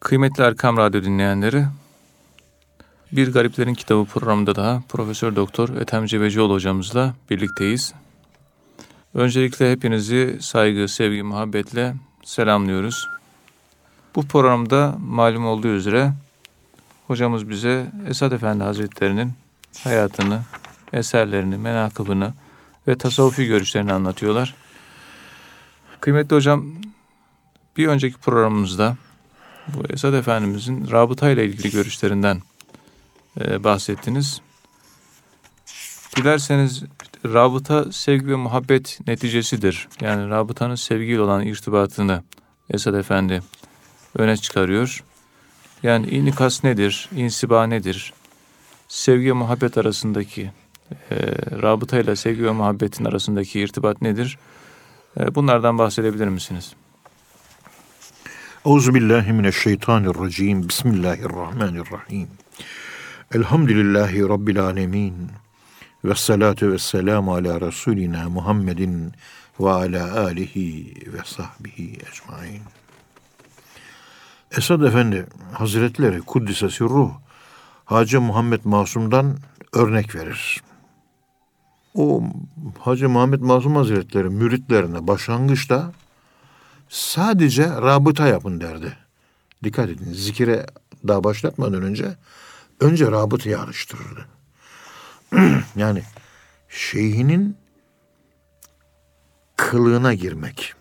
Kıymetli Erkam Radyo dinleyenleri, Bir Gariplerin Kitabı programında daha Profesör Doktor Ethem Cebecioğlu hocamızla birlikteyiz. Öncelikle hepinizi saygı, sevgi, muhabbetle selamlıyoruz. Bu programda malum olduğu üzere hocamız bize Esad Efendi Hazretleri'nin hayatını, eserlerini, menakıbını ve tasavvufi görüşlerini anlatıyorlar. Kıymetli hocam, bir önceki programımızda bu Esad Efendimizin rabıta ile ilgili görüşlerinden e, bahsettiniz. Dilerseniz rabıta sevgi ve muhabbet neticesidir. Yani rabıtanın sevgiyle olan irtibatını Esad Efendi öne çıkarıyor. Yani inikas nedir, insiba nedir, sevgi ve muhabbet arasındaki, e, rabıta ile sevgi ve muhabbetin arasındaki irtibat nedir? E, bunlardan bahsedebilir misiniz? Euzubillahimineşşeytanirracim. Bismillahirrahmanirrahim. Elhamdülillahi Rabbil alemin. Ve salatu ve selamu ala Resulina Muhammedin ve ala alihi ve sahbihi ecmain. Esad Efendi Hazretleri Kuddisesi Ruh Hacı Muhammed Masum'dan örnek verir. O Hacı Muhammed Masum Hazretleri müritlerine başlangıçta sadece rabıta yapın derdi. Dikkat edin zikire daha başlatmadan önce önce rabıtayı araştırırdı. yani şeyhinin kılığına girmek.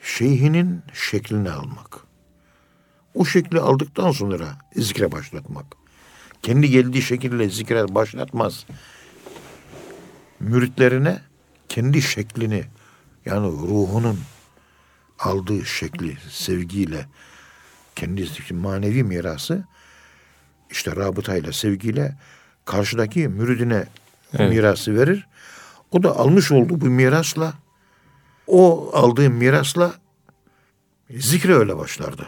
Şeyhinin şeklini almak. O şekli aldıktan sonra zikre başlatmak. Kendi geldiği şekilde zikre başlatmaz. Müritlerine kendi şeklini yani ruhunun aldığı şekli sevgiyle kendi manevi mirası işte rabıtayla sevgiyle karşıdaki müridine evet. mirası verir. O da almış olduğu bu mirasla o aldığı mirasla zikre öyle başlardı.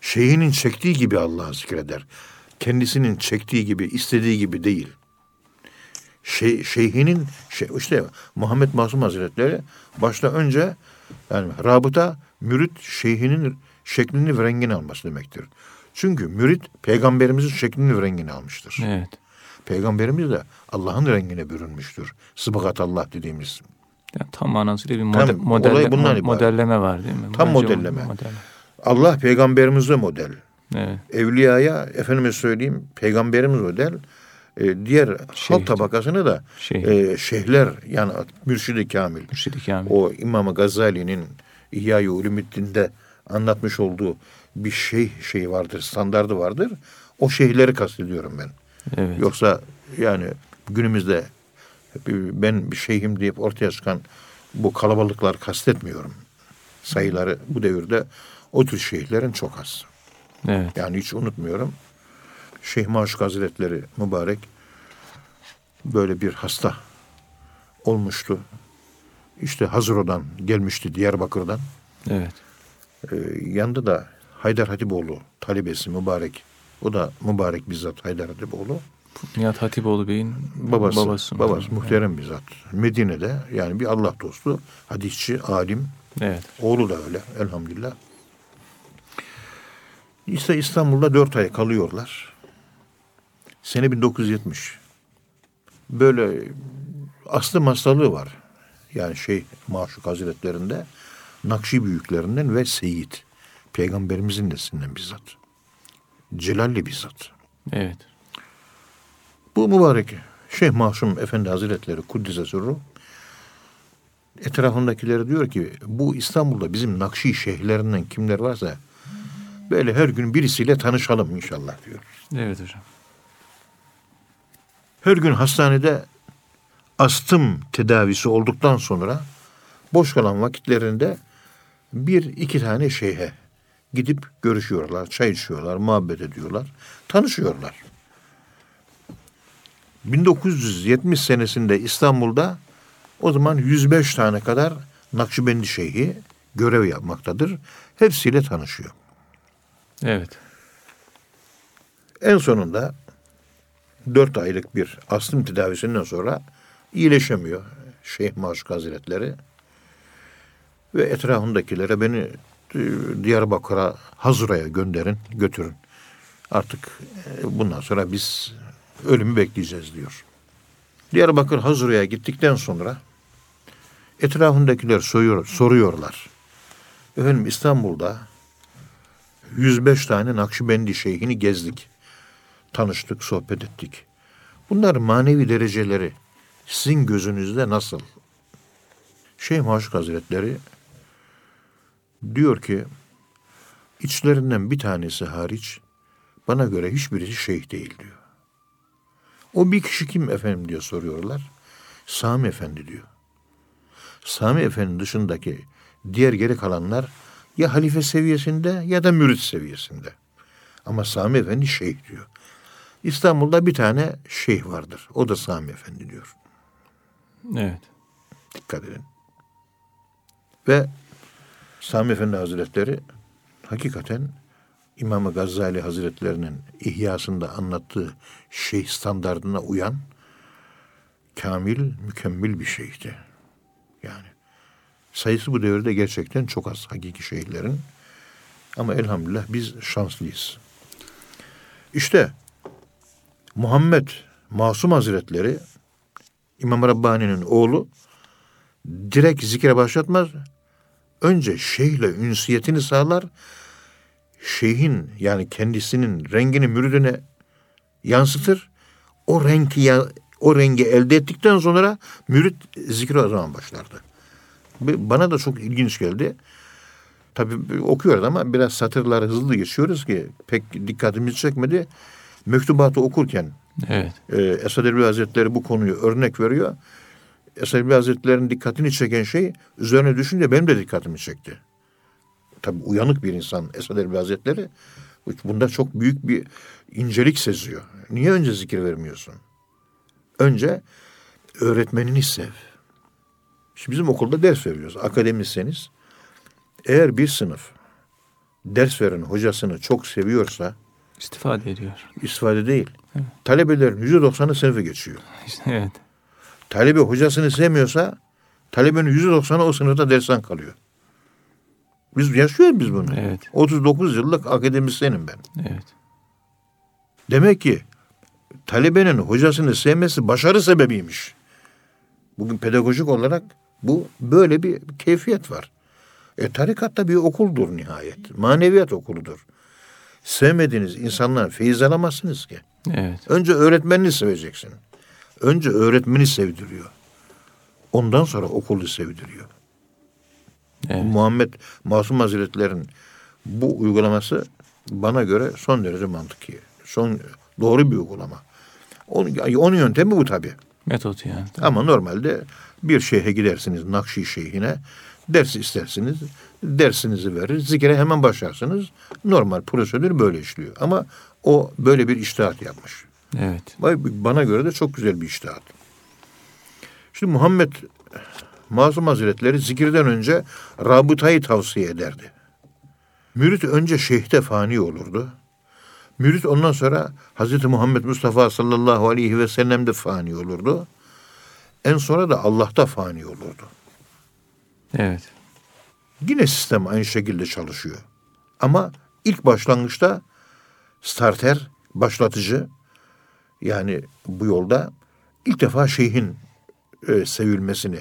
Şeyhinin çektiği gibi Allah'ı zikreder. Kendisinin çektiği gibi, istediği gibi değil. Şey, şeyhinin, şey, işte Muhammed Masum Hazretleri başta önce yani rabıta mürit şeyhinin şeklini ve rengini alması demektir. Çünkü mürit peygamberimizin şeklini ve rengini almıştır. Evet. Peygamberimiz de Allah'ın rengine bürünmüştür. Sıbıkat Allah dediğimiz. Yani tam manasıyla bir model, modelle, modelleme var değil mi? Tam Bence modelleme. modelleme. Allah peygamberimize model. Evet. Evliyaya efendime söyleyeyim peygamberimiz model. E, diğer Şeyh. halk tabakasını da Şeyh. e, şeyhler yani mürşidi kamil. Mürşidi kamil. O İmam Gazali'nin İhya-i Ulumuddin'de anlatmış olduğu bir şey şeyi vardır, standardı vardır. O şeyhleri kastediyorum ben. Evet. Yoksa yani günümüzde ben bir şeyhim deyip ortaya çıkan bu kalabalıklar kastetmiyorum. Sayıları bu devirde o tür şeyhlerin çok az. Evet. Yani hiç unutmuyorum. Şeyh Maşuk Hazretleri mübarek böyle bir hasta olmuştu. İşte Hazıro'dan gelmişti Diyarbakır'dan. Evet. Ee, yanında da Haydar Hatipoğlu talebesi mübarek. O da mübarek bizzat Haydar Hatipoğlu. Nihat Hatipoğlu Bey'in babası. Babası, babası muhterem yani. bizzat. Medine'de yani bir Allah dostu, hadisçi, alim. Evet. Oğlu da öyle elhamdülillah. İşte İstanbul'da dört ay kalıyorlar. Sene 1970. Böyle aslı hastalığı var. Yani şey Maşuk Hazretlerinde Nakşi büyüklerinden ve Seyit. Peygamberimizin neslinden bizzat. Celalli bizzat. Evet. Bu mübarek Şeyh Masum Efendi Hazretleri Kuddise Sürru etrafındakileri diyor ki bu İstanbul'da bizim Nakşi şeyhlerinden kimler varsa böyle her gün birisiyle tanışalım inşallah diyor. Evet hocam. Her gün hastanede astım tedavisi olduktan sonra boş kalan vakitlerinde bir iki tane şeyhe gidip görüşüyorlar, çay içiyorlar, muhabbet ediyorlar, tanışıyorlar. 1970 senesinde İstanbul'da o zaman 105 tane kadar Nakşibendi Şeyhi görev yapmaktadır. Hepsiyle tanışıyor. Evet. En sonunda dört aylık bir astım tedavisinden sonra iyileşemiyor Şeyh Maşuk Hazretleri ve etrafındakilere beni Diyarbakır'a, Hazıra'ya gönderin, götürün. Artık e, bundan sonra biz ölümü bekleyeceğiz diyor. Diyarbakır Hazıra'ya gittikten sonra etrafındakiler soruyor, soruyorlar. Efendim İstanbul'da 105 tane Nakşibendi şeyhini gezdik. Tanıştık, sohbet ettik. Bunlar manevi dereceleri sizin gözünüzde nasıl? Şeyh Maşuk Hazretleri diyor ki içlerinden bir tanesi hariç bana göre hiçbirisi şeyh değil diyor. O bir kişi kim efendim diye soruyorlar. Sami Efendi diyor. Sami Efendi dışındaki diğer geri kalanlar ya halife seviyesinde ya da mürit seviyesinde. Ama Sami Efendi şeyh diyor. İstanbul'da bir tane şeyh vardır. O da Sami Efendi diyor. Evet. Dikkat edin. Ve Sami Efendi Hazretleri hakikaten İmam Gazali Hazretlerinin ihyasında anlattığı şeyh standartına uyan kamil, mükemmel bir şeyhti. Yani sayısı bu devirde gerçekten çok az hakiki şeyhlerin. Ama elhamdülillah biz şanslıyız. İşte Muhammed Masum Hazretleri İmam Rabbani'nin oğlu direkt zikre başlatmaz. Önce şeyhle ünsiyetini sağlar. Şeyhin yani kendisinin rengini müridine yansıtır. O rengi ya, o rengi elde ettikten sonra mürit zikri o zaman başlardı. Bana da çok ilginç geldi. Tabii okuyoruz ama biraz satırları hızlı geçiyoruz ki pek dikkatimizi çekmedi. Mektubatı okurken evet. e, Esad Erbil Hazretleri bu konuyu örnek veriyor. Esad Erbil Hazretleri'nin dikkatini çeken şey üzerine düşünce benim de dikkatimi çekti. Tabii uyanık bir insan Esad Erbil Hazretleri bunda çok büyük bir incelik seziyor. Niye önce zikir vermiyorsun? Önce öğretmenini sev. Şimdi bizim okulda ders veriyoruz. Akademisyeniz. Eğer bir sınıf ders veren hocasını çok seviyorsa istifade ediyor. İstifade değil. Evet. Talebelerin yüzde doksanı sınıfı geçiyor. İşte, evet. Talebe hocasını sevmiyorsa talebenin yüzde doksanı o sınıfta dersten kalıyor. Biz yaşıyoruz biz bunu. Evet. 39 yıllık akademisyenim ben. Evet. Demek ki talebenin hocasını sevmesi başarı sebebiymiş. Bugün pedagojik olarak bu böyle bir keyfiyet var. E tarikatta bir okuldur nihayet. Maneviyat okuludur. Sevmediğiniz insanlar feyiz alamazsınız ki. Evet. Önce öğretmenini seveceksin. Önce öğretmeni sevdiriyor. Ondan sonra okulu sevdiriyor. Evet. Muhammed Masum Hazretleri'nin bu uygulaması bana göre son derece mantıklı. Son doğru bir uygulama. Onun, onun yöntemi bu tabii. Metot yani. Tabii. Ama normalde bir şeyhe gidersiniz Nakşi şeyhine ders istersiniz. Dersinizi verir. Zikre hemen başlarsınız. Normal prosedür böyle işliyor. Ama o böyle bir iştihat yapmış. Evet. Bana göre de çok güzel bir iştihat. Şimdi Muhammed Masum Hazretleri zikirden önce rabıtayı tavsiye ederdi. Mürit önce şeyhte fani olurdu. Mürit ondan sonra Hazreti Muhammed Mustafa sallallahu aleyhi ve sellem'de fani olurdu. En sonra da Allah'ta fani olurdu. Evet. Yine sistem aynı şekilde çalışıyor. Ama ilk başlangıçta starter, başlatıcı yani bu yolda ilk defa şeyhin e, sevilmesini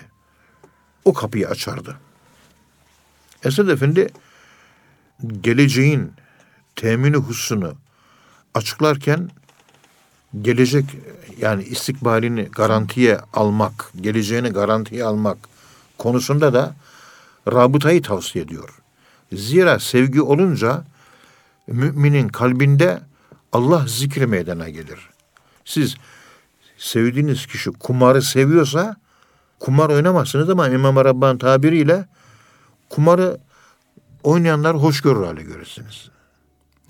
o kapıyı açardı. Esad Efendi geleceğin temini hususunu açıklarken gelecek yani istikbalini garantiye almak, geleceğini garantiye almak konusunda da rabıtayı tavsiye ediyor. Zira sevgi olunca müminin kalbinde Allah zikri meydana gelir. Siz sevdiğiniz kişi kumarı seviyorsa kumar oynamazsınız ama İmam Rabbani tabiriyle kumarı oynayanlar hoşgörü hale görürsünüz.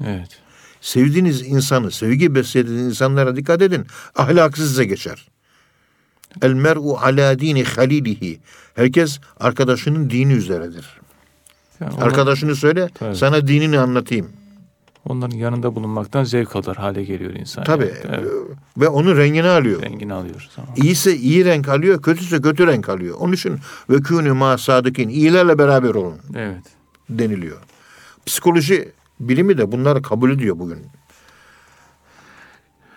Evet. Sevdiğiniz insanı, sevgi beslediğiniz insanlara dikkat edin. Ahlak size geçer. El mer'u ala dini halilihi. Herkes arkadaşının dini üzeredir. Yani Arkadaşını söyle, tabii. sana dinini anlatayım. Onların yanında bulunmaktan zevk alır hale geliyor insan. Tabii. Yani. Evet. Ve onun rengini alıyor. Rengini alıyor. Tamam. İyiyse iyi renk alıyor, kötüse kötü renk alıyor. Onun için ve kûnü ma sadıkin. iyilerle beraber olun. Evet. Deniliyor. Psikoloji bilimi de bunları kabul ediyor bugün.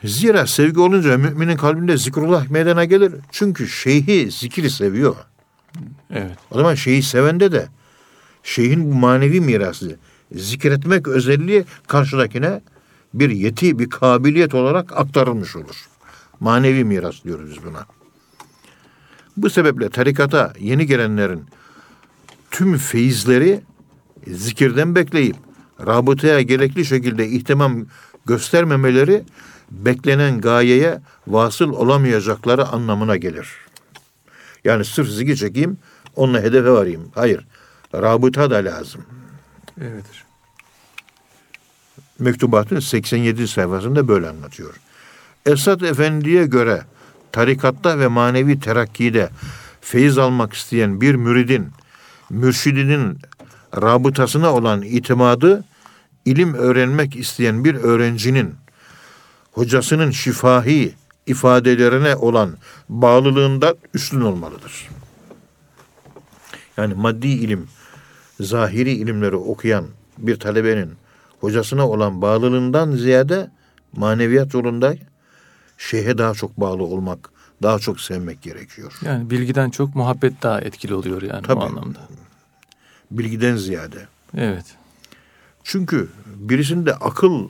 Zira sevgi olunca müminin kalbinde zikrullah meydana gelir. Çünkü şeyhi zikri seviyor. Evet. O zaman şeyhi sevende de şeyhin bu manevi mirası zikretmek özelliği karşıdakine bir yeti, bir kabiliyet olarak aktarılmış olur. Manevi miras diyoruz biz buna. Bu sebeple tarikata yeni gelenlerin tüm feyizleri zikirden bekleyip rabıtaya gerekli şekilde ihtimam göstermemeleri beklenen gayeye vasıl olamayacakları anlamına gelir. Yani sırf zikir çekeyim, onunla hedefe varayım. Hayır, rabıta da lazım. Evet. Mektubatın 87 sayfasında böyle anlatıyor. Esad Efendi'ye göre tarikatta ve manevi terakkide feyiz almak isteyen bir müridin, mürşidinin rabıtasına olan itimadı, ilim öğrenmek isteyen bir öğrencinin, hocasının şifahi ifadelerine olan bağlılığında üstün olmalıdır. Yani maddi ilim, zahiri ilimleri okuyan bir talebenin hocasına olan bağlılığından ziyade maneviyat yolunda şeyhe daha çok bağlı olmak, daha çok sevmek gerekiyor. Yani bilgiden çok muhabbet daha etkili oluyor yani Tabii. bu anlamda. Bilgiden ziyade. Evet. Çünkü birisinde akıl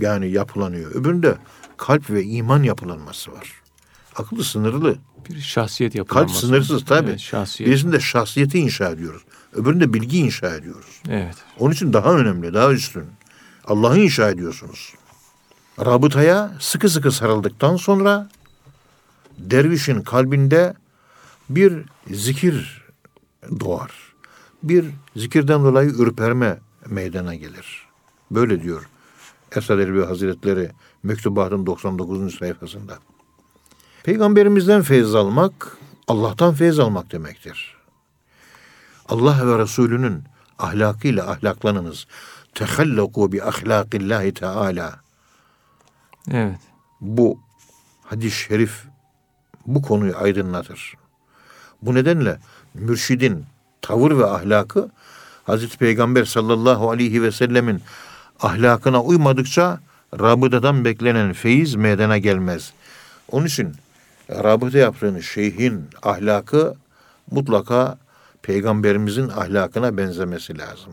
yani yapılanıyor. Öbüründe kalp ve iman yapılanması var. Akıl sınırlı. Bir şahsiyet Kalp yapılanması. sınırsız tabii. Evet, şahsiyet. Birisinde şahsiyeti inşa ediyoruz. Öbüründe bilgi inşa ediyoruz. Evet. Onun için daha önemli, daha üstün. Allah'ı inşa ediyorsunuz. Rabıtaya sıkı sıkı sarıldıktan sonra dervişin kalbinde bir zikir doğar. Bir zikirden dolayı ürperme meydana gelir. Böyle diyor Esad Erbil Hazretleri Mektubatın 99. sayfasında. Peygamberimizden feyiz almak, Allah'tan feyiz almak demektir. Allah ve Resulünün ahlakıyla ahlaklanınız. Tehallaku bi ahlakillahi teala. Evet. Bu hadis-i şerif bu konuyu aydınlatır. Bu nedenle mürşidin tavır ve ahlakı Hazreti Peygamber sallallahu aleyhi ve sellemin ahlakına uymadıkça rabıtadan beklenen feyiz meydana gelmez. Onun için rabıta yaptığınız şeyhin ahlakı mutlaka peygamberimizin ahlakına benzemesi lazım.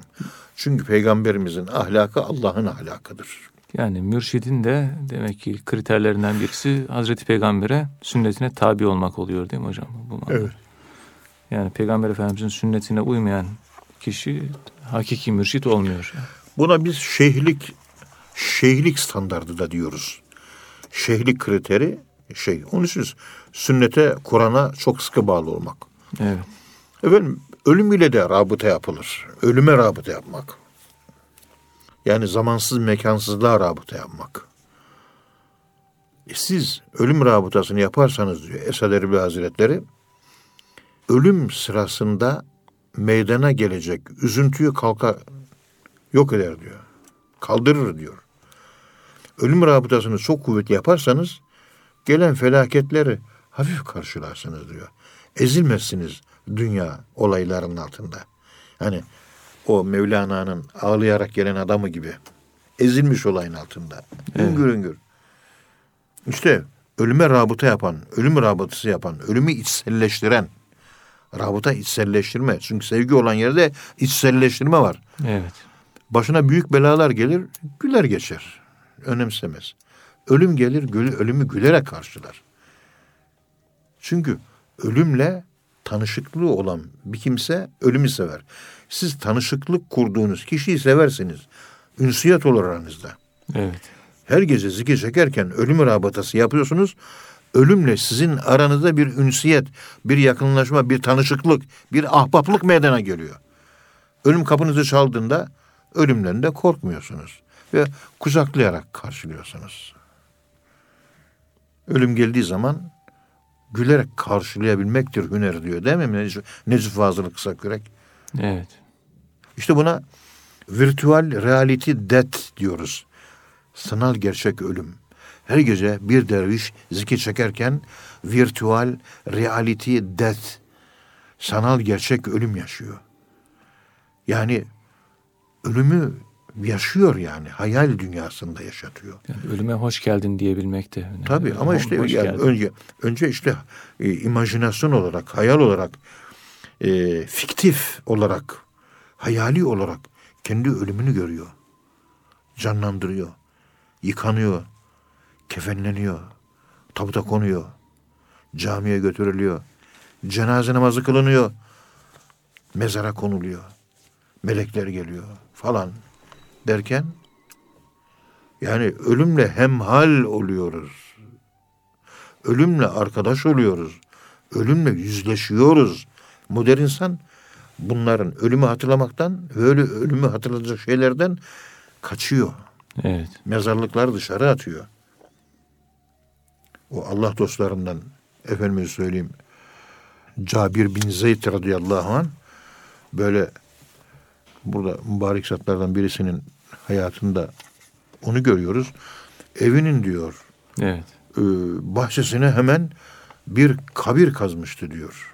Çünkü peygamberimizin ahlakı Allah'ın ahlakıdır. Yani mürşidin de demek ki kriterlerinden birisi Hazreti Peygamber'e sünnetine tabi olmak oluyor değil mi hocam? Bu manada. Yani Peygamber Efendimizin sünnetine uymayan kişi hakiki mürşit olmuyor. Buna biz şeyhlik şeyhlik standardı da diyoruz. Şeyhlik kriteri şey. Onun için sünnete, Kur'an'a çok sıkı bağlı olmak. Evet. Efendim ölüm ile de rabıta yapılır. Ölüme rabıta yapmak. Yani zamansız mekansızlığa rabıta yapmak. E siz ölüm rabıtasını yaparsanız diyor Esad Erbil Hazretleri, ölüm sırasında meydana gelecek üzüntüyü kalka yok eder diyor. Kaldırır diyor. Ölüm rabıtasını çok kuvvetli yaparsanız gelen felaketleri hafif karşılarsınız diyor. Ezilmezsiniz dünya olaylarının altında. Hani o Mevlana'nın ağlayarak gelen adamı gibi. Ezilmiş olayın altında. Evet. Üngür üngür. İşte ölüme rabıta yapan, ölüm rabıtası yapan, ölümü içselleştiren, rabıta içselleştirme. Çünkü sevgi olan yerde içselleştirme var. Evet. Başına büyük belalar gelir, güler geçer. Önemsemez. Ölüm gelir, gülü, ölümü gülerek karşılar. Çünkü ölümle tanışıklığı olan bir kimse ölümü sever. Siz tanışıklık kurduğunuz kişiyi seversiniz. Ünsiyet olur aranızda. Evet. Her gece zikir çekerken ölüm rabıtası yapıyorsunuz. Ölümle sizin aranızda bir ünsiyet, bir yakınlaşma, bir tanışıklık, bir ahbaplık meydana geliyor. Ölüm kapınızı çaldığında ölümden de korkmuyorsunuz. Ve kucaklayarak karşılıyorsunuz. Ölüm geldiği zaman gülerek karşılayabilmektir hüner diyor değil mi Necip, Fazıl Kısakürek? Evet. İşte buna virtual reality death diyoruz. Sanal gerçek ölüm. Her gece bir derviş zikir çekerken virtual reality death sanal gerçek ölüm yaşıyor. Yani ölümü yaşıyor yani. Hayal dünyasında yaşatıyor. Yani ölüme hoş geldin diyebilmek de önemli. Tabii ama işte yani geldin. önce önce işte e, imajinasyon olarak, hayal olarak, e, fiktif olarak, hayali olarak kendi ölümünü görüyor. Canlandırıyor. Yıkanıyor. Kefenleniyor. Tabuta konuyor. Camiye götürülüyor. Cenaze namazı kılınıyor. Mezara konuluyor. Melekler geliyor falan derken yani ölümle hemhal oluyoruz. Ölümle arkadaş oluyoruz. Ölümle yüzleşiyoruz. Modern insan bunların ölümü hatırlamaktan ve öyle ölümü hatırlatacak şeylerden kaçıyor. Evet. Mezarlıkları dışarı atıyor. O Allah dostlarından efendime söyleyeyim Cabir bin Zeyd radıyallahu an böyle burada mübarek zatlardan birisinin hayatında onu görüyoruz. Evinin diyor Evet. e, bahçesine hemen bir kabir kazmıştı diyor.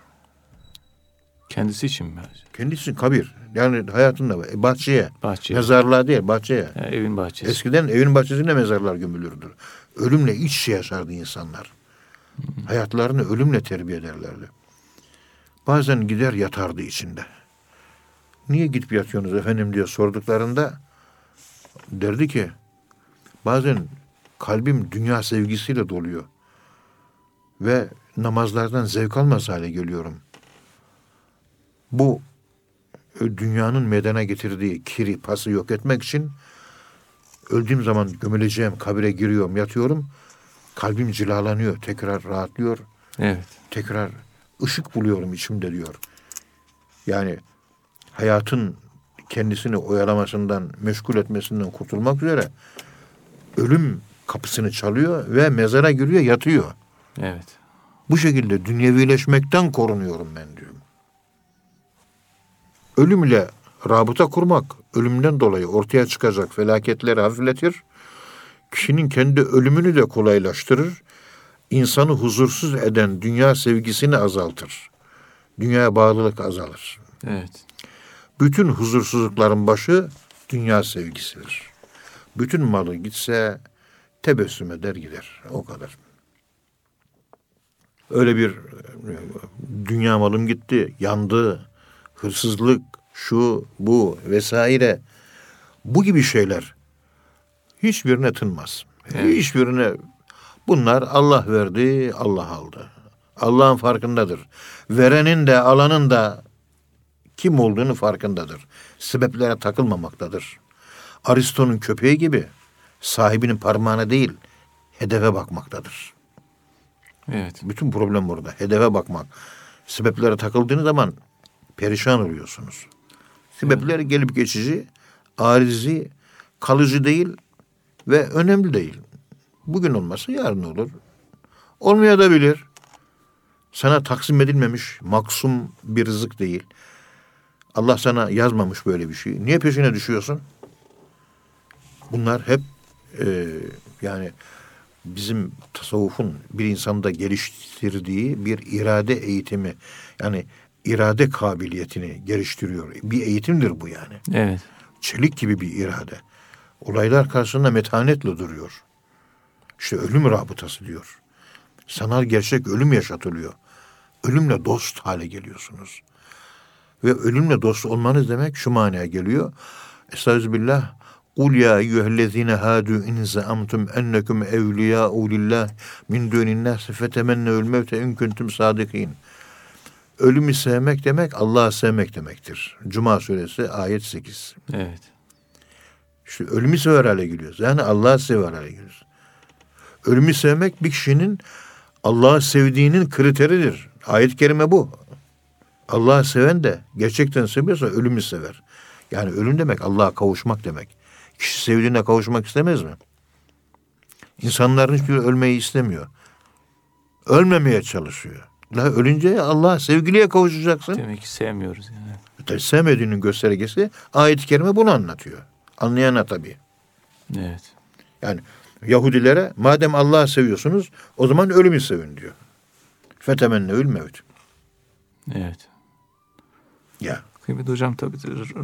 Kendisi için mi? Kendisi kabir. Yani hayatında e, bahçeye, Bahçeye. mezarlığa değil bahçeye. Yani evin bahçesi. Eskiden evin bahçesinde mezarlar gömülürdü. Ölümle iç içe yaşardı insanlar. Hayatlarını ölümle terbiye ederlerdi. Bazen gider yatardı içinde. Niye gidip yatıyorsunuz efendim diye sorduklarında derdi ki bazen kalbim dünya sevgisiyle doluyor ve namazlardan zevk almaz hale geliyorum. Bu e, dünyanın meydana getirdiği kiri, pası yok etmek için öldüğüm zaman gömüleceğim kabire giriyorum, yatıyorum. Kalbim cilalanıyor, tekrar rahatlıyor, Evet. tekrar ışık buluyorum içimde diyor. Yani hayatın kendisini oyalamasından, meşgul etmesinden kurtulmak üzere ölüm kapısını çalıyor ve mezara giriyor, yatıyor. Evet. Bu şekilde dünyevileşmekten korunuyorum ben diyorum. Ölümle rabıta kurmak, ölümden dolayı ortaya çıkacak felaketleri hafifletir. Kişinin kendi ölümünü de kolaylaştırır. İnsanı huzursuz eden dünya sevgisini azaltır. Dünyaya bağlılık azalır. Evet. Bütün huzursuzlukların başı dünya sevgisidir. Bütün malı gitse tebessüm eder gider. O kadar. Öyle bir e, dünya malım gitti, yandı, hırsızlık, şu, bu vesaire. Bu gibi şeyler hiçbirine tınmaz. Evet. Hiçbirine bunlar Allah verdi, Allah aldı. Allah'ın farkındadır. Verenin de alanın da kim olduğunu farkındadır. Sebeplere takılmamaktadır. Aristo'nun köpeği gibi sahibinin parmağına değil, hedefe bakmaktadır. Evet. Bütün problem burada. Hedefe bakmak. Sebeplere takıldığınız zaman perişan oluyorsunuz. Sebepler gelip geçici, arizi, kalıcı değil ve önemli değil. Bugün olmasa yarın olur. Olmaya da bilir. Sana taksim edilmemiş maksum bir rızık değil. Allah sana yazmamış böyle bir şey. Niye peşine düşüyorsun? Bunlar hep e, yani bizim tasavvufun bir insanda geliştirdiği bir irade eğitimi. Yani irade kabiliyetini geliştiriyor. Bir eğitimdir bu yani. Evet. Çelik gibi bir irade. Olaylar karşısında metanetle duruyor. İşte ölüm rabıtası diyor. Sanal gerçek ölüm yaşatılıyor. Ölümle dost hale geliyorsunuz. Ve ölümle dost olmanız demek şu manaya geliyor. Estağfirullah. Kul ya eyyühellezine hadu in zaamtum ennekum evliyâ'u lillah min dûnin nâsi fetemennevül mevte in kuntum sadikin. Ölümü sevmek demek Allah'ı sevmek demektir. Cuma suresi ayet 8. Evet. İşte ölümü sever hale geliyoruz. Yani Allah'ı sever hale geliyoruz. Ölümü sevmek bir kişinin Allah'ı sevdiğinin kriteridir. Ayet-i kerime bu. Allah'ı seven de gerçekten seviyorsa ölümü sever. Yani ölüm demek Allah'a kavuşmak demek. Kişi sevdiğine kavuşmak istemez mi? İnsanların hiçbiri ölmeyi istemiyor. Ölmemeye çalışıyor. La ölünce Allah'a sevgiliye kavuşacaksın. Demek ki sevmiyoruz yani. Tabii sevmediğinin göstergesi ayet-i kerime bunu anlatıyor. Anlayana tabii. Evet. Yani Yahudilere madem Allah'ı seviyorsunuz o zaman ölümü sevin diyor. Fetemennevül mevt. Evet. Ya Kıymetli hocam tabii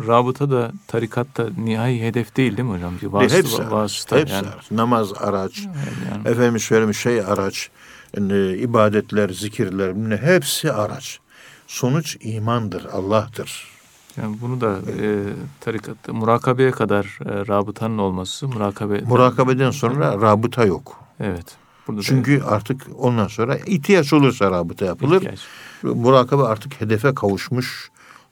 rabıta da tarikatta nihai hedef değil değil mi hocam? Bir vasıta, hepsi, vasıta hepsi yani. araç. Namaz araç. Yani. Efendim söyleyeyim şey araç. Yani ibadetler, zikirler hepsi araç. Sonuç imandır, Allah'tır. Yani bunu da e, tarikatta murakabeye kadar e, rabıtanın olması murakabe Murakabeden sonra rabıta yok. Evet. Burada da Çünkü artık ondan sonra ihtiyaç olursa rabıta yapılır. ihtiyaç. Murakabe artık hedefe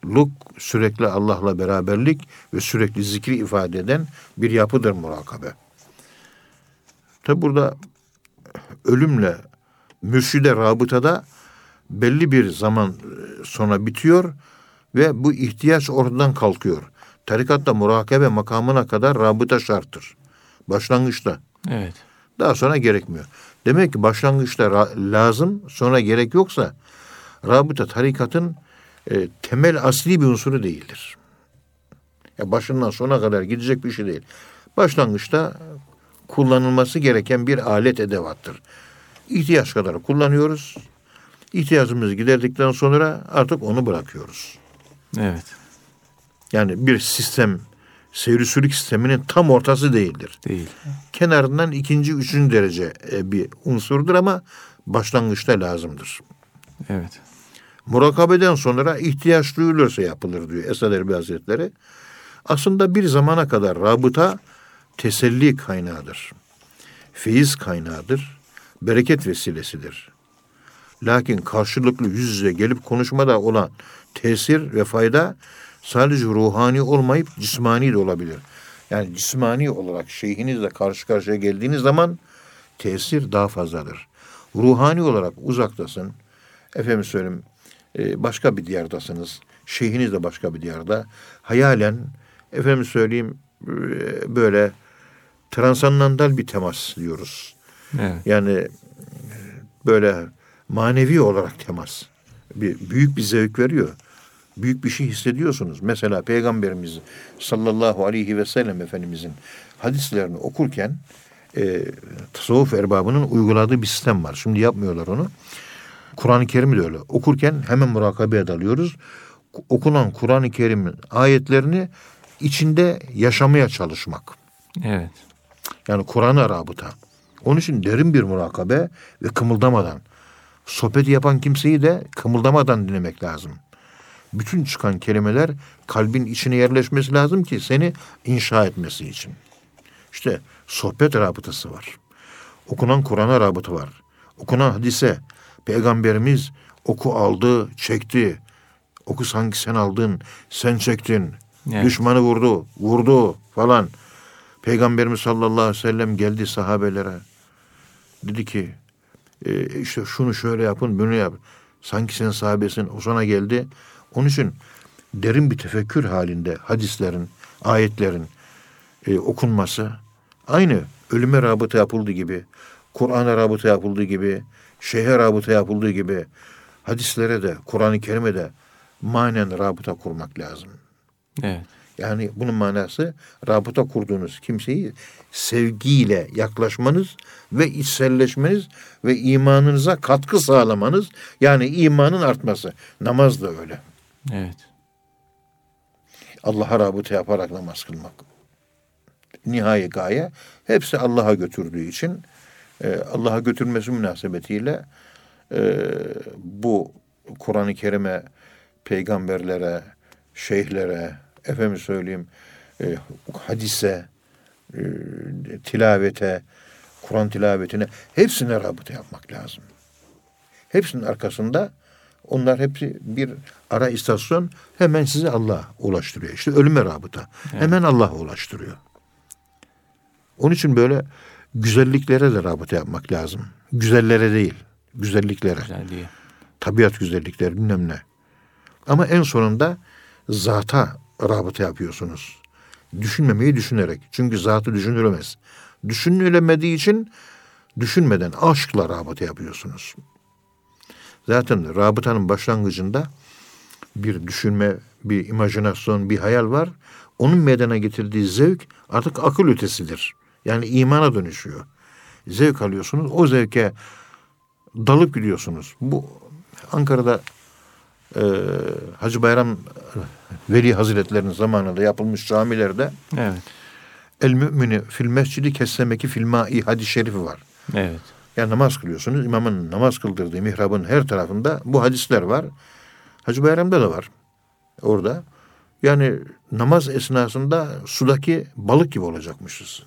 kavuşmuşluk, sürekli Allah'la beraberlik ve sürekli zikri ifade eden bir yapıdır murakabe. Tabi burada ölümle mürşide rabıtada belli bir zaman sonra bitiyor ve bu ihtiyaç oradan kalkıyor. Tarikatta murakabe makamına kadar rabıta şarttır. Başlangıçta. Evet. Daha sonra gerekmiyor. Demek ki başlangıçta lazım, sonra gerek yoksa rabıta tarikatın e, temel asli bir unsuru değildir. Ya başından sona kadar gidecek bir şey değil. Başlangıçta kullanılması gereken bir alet edevattır. İhtiyaç kadar kullanıyoruz. İhtiyacımızı giderdikten sonra artık onu bırakıyoruz. Evet. Yani bir sistem seyri sülük sisteminin tam ortası değildir. Değil. kenarından ikinci, üçüncü derece e, bir unsurdur ama başlangıçta lazımdır. Evet. Murakabeden sonra ihtiyaç duyulursa yapılır diyor Esad Erbil Hazretleri. Aslında bir zamana kadar rabıta teselli kaynağıdır. Feyiz kaynağıdır. Bereket vesilesidir. Lakin karşılıklı yüz yüze gelip konuşmada olan tesir ve fayda sadece ruhani olmayıp cismani de olabilir. Yani cismani olarak şeyhinizle karşı karşıya geldiğiniz zaman tesir daha fazladır. Ruhani olarak uzaktasın. Efendim söyleyeyim e, başka bir diyardasınız. Şeyhiniz de başka bir diyarda. Hayalen efendim söyleyeyim e, böyle transandantal bir temas diyoruz. Evet. Yani e, böyle manevi olarak temas. Bir, büyük bir zevk veriyor. Büyük bir şey hissediyorsunuz. Mesela Peygamberimiz sallallahu aleyhi ve sellem Efendimizin hadislerini okurken e, tasavvuf erbabının uyguladığı bir sistem var. Şimdi yapmıyorlar onu. Kur'an-ı Kerim'i de öyle. Okurken hemen murakabeye dalıyoruz. Okunan Kur'an-ı Kerim'in ayetlerini içinde yaşamaya çalışmak. Evet. Yani Kur'an'a rabıta. Onun için derin bir murakabe ve kımıldamadan. Sohbeti yapan kimseyi de kımıldamadan dinlemek lazım. Bütün çıkan kelimeler kalbin içine yerleşmesi lazım ki seni inşa etmesi için. İşte sohbet rabıtası var. Okunan Kur'an'a rabıtı var. Okunan hadise. Peygamberimiz oku aldı, çekti. Oku sanki sen aldın, sen çektin. Evet. Düşmanı vurdu, vurdu falan. Peygamberimiz sallallahu aleyhi ve sellem geldi sahabelere. Dedi ki e, işte şunu şöyle yapın, bunu yap. Sanki sen sahabesin, o sana geldi. Onun için derin bir tefekkür halinde hadislerin, ayetlerin e, okunması aynı ölüme rabıta yapıldığı gibi, Kur'an'a rabıta yapıldığı gibi, şeyhe rabıta yapıldığı gibi hadislere de, Kur'an-ı Kerim'e de manen rabıta kurmak lazım. Evet. Yani bunun manası rabıta kurduğunuz kimseyi sevgiyle yaklaşmanız ve içselleşmeniz ve imanınıza katkı sağlamanız. Yani imanın artması. Namaz da öyle. Evet. Allah'a rabıta yaparak namaz kılmak. Nihai gaye hepsi Allah'a götürdüğü için e, Allah'a götürmesi münasebetiyle e, bu Kur'an-ı Kerim'e, peygamberlere, şeyhlere, efendim söyleyeyim e, hadise, e, tilavete, Kur'an tilavetine hepsine rabıta yapmak lazım. Hepsinin arkasında onlar hepsi bir ara istasyon hemen sizi Allah'a ulaştırıyor. İşte ölüme rabıta. Hemen Allah'a ulaştırıyor. Onun için böyle güzelliklere de rabıta yapmak lazım. Güzellere değil, güzelliklere. Güzelliği. Tabiat güzellikleri bilmem ne. Ama en sonunda zata rabıta yapıyorsunuz. Düşünmemeyi düşünerek. Çünkü zatı düşünülemez. Düşünülemediği için düşünmeden aşkla rabıta yapıyorsunuz. Zaten rabıtanın başlangıcında bir düşünme, bir imajinasyon, bir hayal var. Onun meydana getirdiği zevk artık akıl ötesidir. Yani imana dönüşüyor. Zevk alıyorsunuz. O zevke dalıp gidiyorsunuz. Bu Ankara'da e, Hacı Bayram Veli Hazretlerinin zamanında yapılmış camilerde Evet. El mümini fil mescidi kessemeki fil ma'i hadis-i şerifi var. Evet. Yani namaz kılıyorsunuz. İmamın namaz kıldırdığı mihrabın her tarafında bu hadisler var. Hacı Bayram'da da var. Orada. Yani namaz esnasında sudaki balık gibi olacakmışız.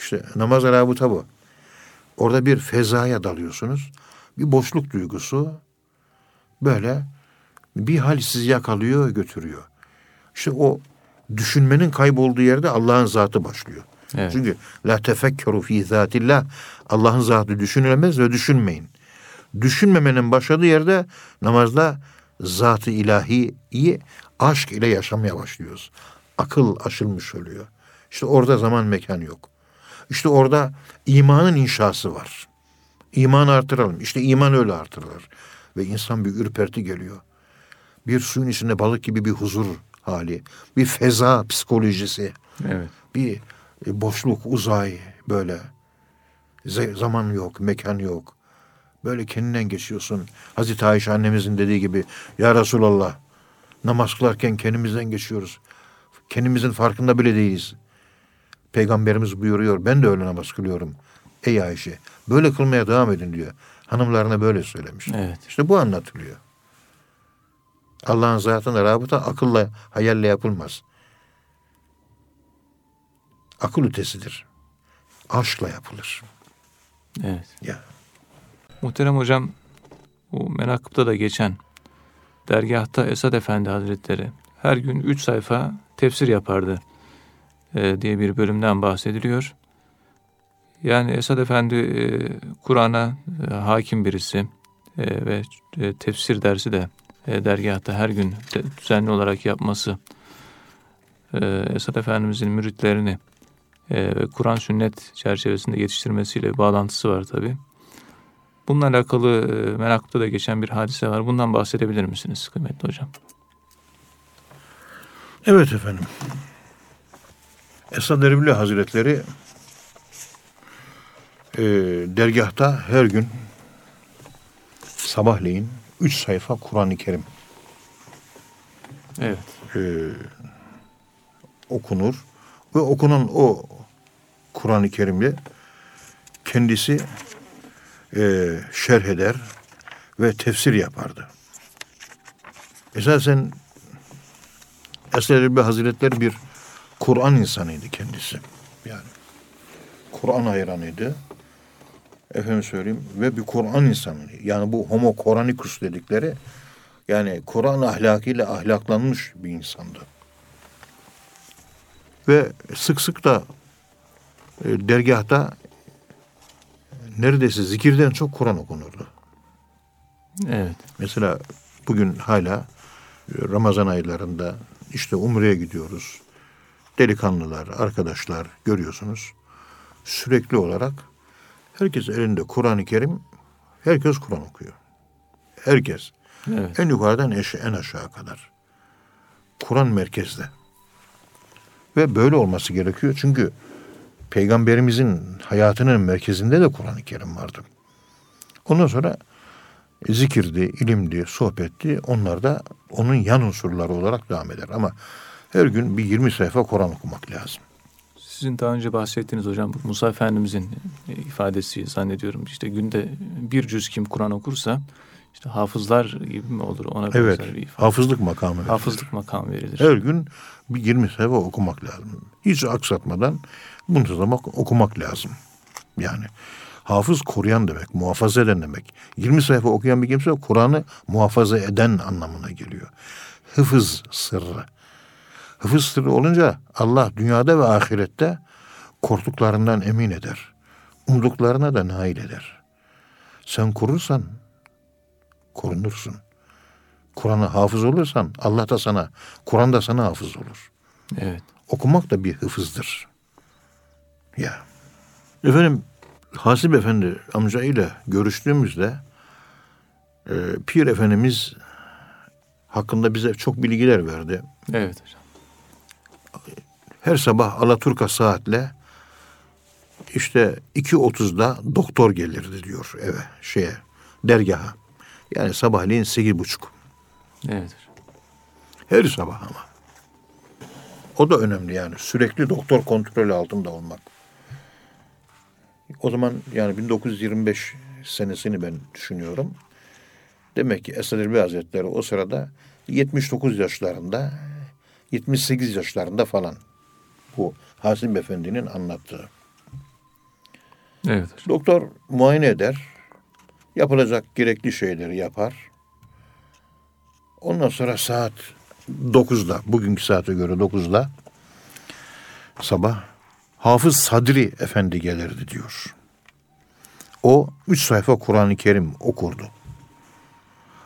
İşte namaz rabıta bu. Orada bir fezaya dalıyorsunuz. Bir boşluk duygusu böyle bir hal sizi yakalıyor, götürüyor. İşte o düşünmenin kaybolduğu yerde Allah'ın zatı başlıyor. Evet. Çünkü la tefekkeru fi zatillah Allah'ın zatı düşünülemez ve düşünmeyin. Düşünmemenin başladığı yerde namazda zatı ilahiyi aşk ile yaşamaya başlıyoruz. Akıl aşılmış oluyor. İşte orada zaman mekan yok. İşte orada imanın inşası var. İman artıralım. İşte iman öyle artırılır. Ve insan bir ürperti geliyor. Bir suyun içinde balık gibi bir huzur hali. Bir feza psikolojisi. Evet. Bir e, boşluk, uzay böyle. Zaman yok, mekan yok. Böyle kendinden geçiyorsun. Hazreti Ayşe annemizin dediği gibi Ya Resulallah namaz kılarken kendimizden geçiyoruz. Kendimizin farkında bile değiliz. Peygamberimiz buyuruyor ben de öyle namaz kılıyorum. Ey Ayşe böyle kılmaya devam edin diyor. Hanımlarına böyle söylemiş. Evet. İşte bu anlatılıyor. Allah'ın zatına rabıta akılla, hayalle yapılmaz. Akıl ötesidir. Aşkla yapılır. Evet. Ya. Muhterem hocam bu menakıpta da geçen dergahta Esad Efendi Hazretleri her gün üç sayfa tefsir yapardı diye bir bölümden bahsediliyor. Yani Esad Efendi e, Kur'an'a e, hakim birisi e, ve e, tefsir dersi de e, dergahta her gün düzenli olarak yapması e, Esad Efendimizin müritlerini e, ve Kur'an sünnet çerçevesinde yetiştirmesiyle bağlantısı var tabi. Bununla alakalı e, merakta da geçen bir hadise var. Bundan bahsedebilir misiniz kıymetli hocam? Evet efendim. Esad Erbil Hazretleri e, dergahta her gün sabahleyin üç sayfa Kur'an-ı Kerim Evet. e, okunur ve okunan o Kur'an-ı Kerim'i kendisi e, şerh eder ve tefsir yapardı. Esasen Esad Erbil Hazretleri bir Kur'an insanıydı kendisi. Yani Kur'an hayranıydı. Efendim söyleyeyim ve bir Kur'an insanıydı. Yani bu homo Koranikus dedikleri yani Kur'an ahlakıyla ahlaklanmış bir insandı. Ve sık sık da e, dergahta neredeyse zikirden çok Kur'an okunurdu. Evet. Mesela bugün hala e, Ramazan aylarında işte Umre'ye gidiyoruz. Delikanlılar, arkadaşlar görüyorsunuz. Sürekli olarak herkes elinde Kur'an-ı Kerim, herkes Kur'an okuyor. Herkes. Evet. En yukarıdan en aşağı kadar. Kur'an merkezde. Ve böyle olması gerekiyor. Çünkü peygamberimizin hayatının merkezinde de Kur'an-ı Kerim vardı. Ondan sonra zikirdi, ilimdi, sohbetti. Onlar da onun yan unsurları olarak devam eder. Ama her gün bir 20 sayfa Kur'an okumak lazım. Sizin daha önce bahsettiğiniz hocam Musa Efendimizin e, ifadesi zannediyorum. İşte günde bir cüz kim Kur'an okursa işte hafızlar gibi mi olur ona Evet, benzer bir ifade. hafızlık makamı. verilir. Hafızlık makam verilir. Her gün bir 20 sayfa okumak lazım. Hiç aksatmadan muntazamak okumak lazım. Yani hafız koruyan demek, muhafaza eden demek. 20 sayfa okuyan bir kimse Kur'an'ı muhafaza eden anlamına geliyor. Hıfız sırrı. Hıfız sırrı olunca Allah dünyada ve ahirette korktuklarından emin eder. Umduklarına da nail eder. Sen korursan korunursun. Kur'an'a hafız olursan Allah da sana, Kur'an da sana hafız olur. Evet. Okumak da bir hıfızdır. Ya. Efendim Hasip Efendi amcayla görüştüğümüzde e, Pir Efendimiz hakkında bize çok bilgiler verdi. Evet hocam. Her sabah Alaturka saatle işte 2.30'da doktor gelirdi diyor eve, şeye, dergaha. Yani sabahleyin sekiz buçuk. Evet. Her sabah ama. O da önemli yani. Sürekli doktor kontrolü altında olmak. O zaman yani 1925 senesini ben düşünüyorum. Demek ki Esad Erbil Hazretleri o sırada 79 yaşlarında, 78 yaşlarında falan. Bu Hasim Efendi'nin anlattığı. Evet. Doktor muayene eder. Yapılacak gerekli şeyleri yapar. Ondan sonra saat 9'da, bugünkü saate göre 9'da sabah Hafız Sadri Efendi gelirdi diyor. O üç sayfa Kur'an-ı Kerim okurdu.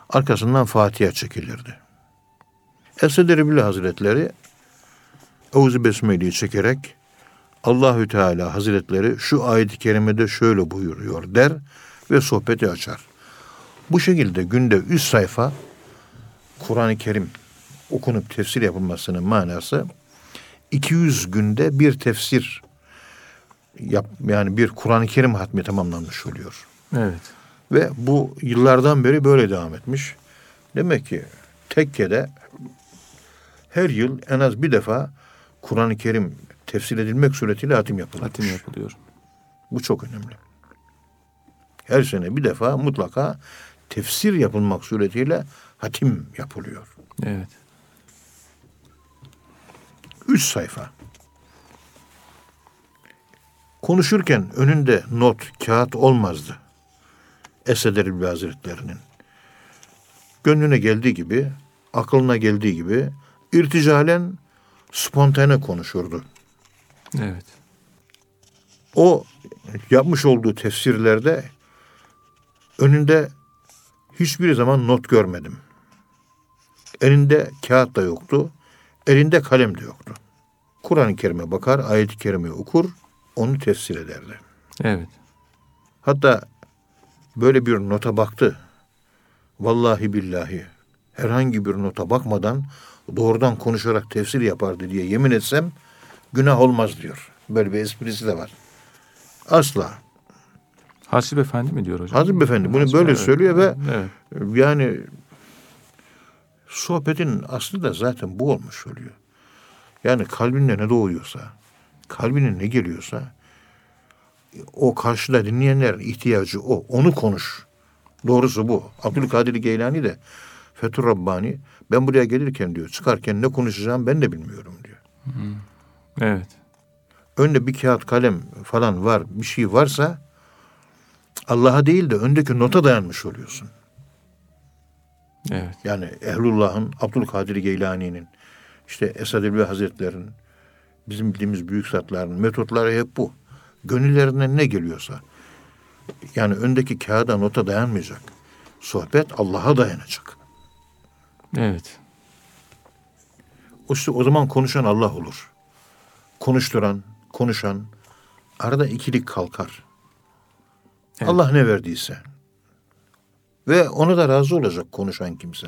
Arkasından Fatiha çekilirdi. Esed Erbil Hazretleri Euzu Besmele'yi çekerek Allahü Teala Hazretleri şu ayet-i kerimede şöyle buyuruyor der ve sohbeti açar. Bu şekilde günde üç sayfa Kur'an-ı Kerim okunup tefsir yapılmasının manası 200 günde bir tefsir yap yani bir Kur'an-ı Kerim hatmi tamamlanmış oluyor. Evet. Ve bu yıllardan beri böyle devam etmiş. Demek ki tekkede her yıl en az bir defa Kur'an-ı Kerim tefsir edilmek suretiyle hatim yapılmış. Hatim yapılıyor. Bu çok önemli. Her sene bir defa mutlaka tefsir yapılmak suretiyle hatim yapılıyor. Evet. Üç sayfa. Konuşurken önünde not, kağıt olmazdı. Esed Erbil Hazretleri'nin. Gönlüne geldiği gibi, aklına geldiği gibi irticalen spontane konuşurdu. Evet. O yapmış olduğu tefsirlerde önünde hiçbir zaman not görmedim. Elinde kağıt da yoktu, elinde kalem de yoktu. Kur'an-ı Kerim'e bakar, ayet-i kerime okur, onu tefsir ederdi. Evet. Hatta böyle bir nota baktı. Vallahi billahi herhangi bir nota bakmadan doğrudan konuşarak tefsir yapardı diye yemin etsem günah olmaz diyor. Böyle bir esprisi de var. Asla. Hasip Efendi mi diyor hocam? Hazım Efendi bunu Hasip, böyle evet. söylüyor ve Evet. yani sohbetin aslı da zaten bu olmuş oluyor. Yani kalbinde ne doğuyorsa, kalbine ne geliyorsa o karşıda dinleyenlerin ihtiyacı o. Onu konuş. Doğrusu bu. Abdülkadir Geylani de Fethur Rabbani ben buraya gelirken diyor çıkarken ne konuşacağım ben de bilmiyorum diyor. Evet. Önde bir kağıt kalem falan var bir şey varsa Allah'a değil de öndeki nota dayanmış oluyorsun. Evet. Yani Ehlullah'ın, Abdülkadir Geylani'nin, işte Esad Elbi Hazretleri'nin, bizim bildiğimiz büyük zatların metotları hep bu. Gönüllerinden ne geliyorsa. Yani öndeki kağıda nota dayanmayacak. Sohbet Allah'a dayanacak. Evet. O işte o zaman konuşan Allah olur. Konuşturan, konuşan, arada ikilik kalkar. Evet. Allah ne verdiyse. Ve ona da razı olacak konuşan kimse.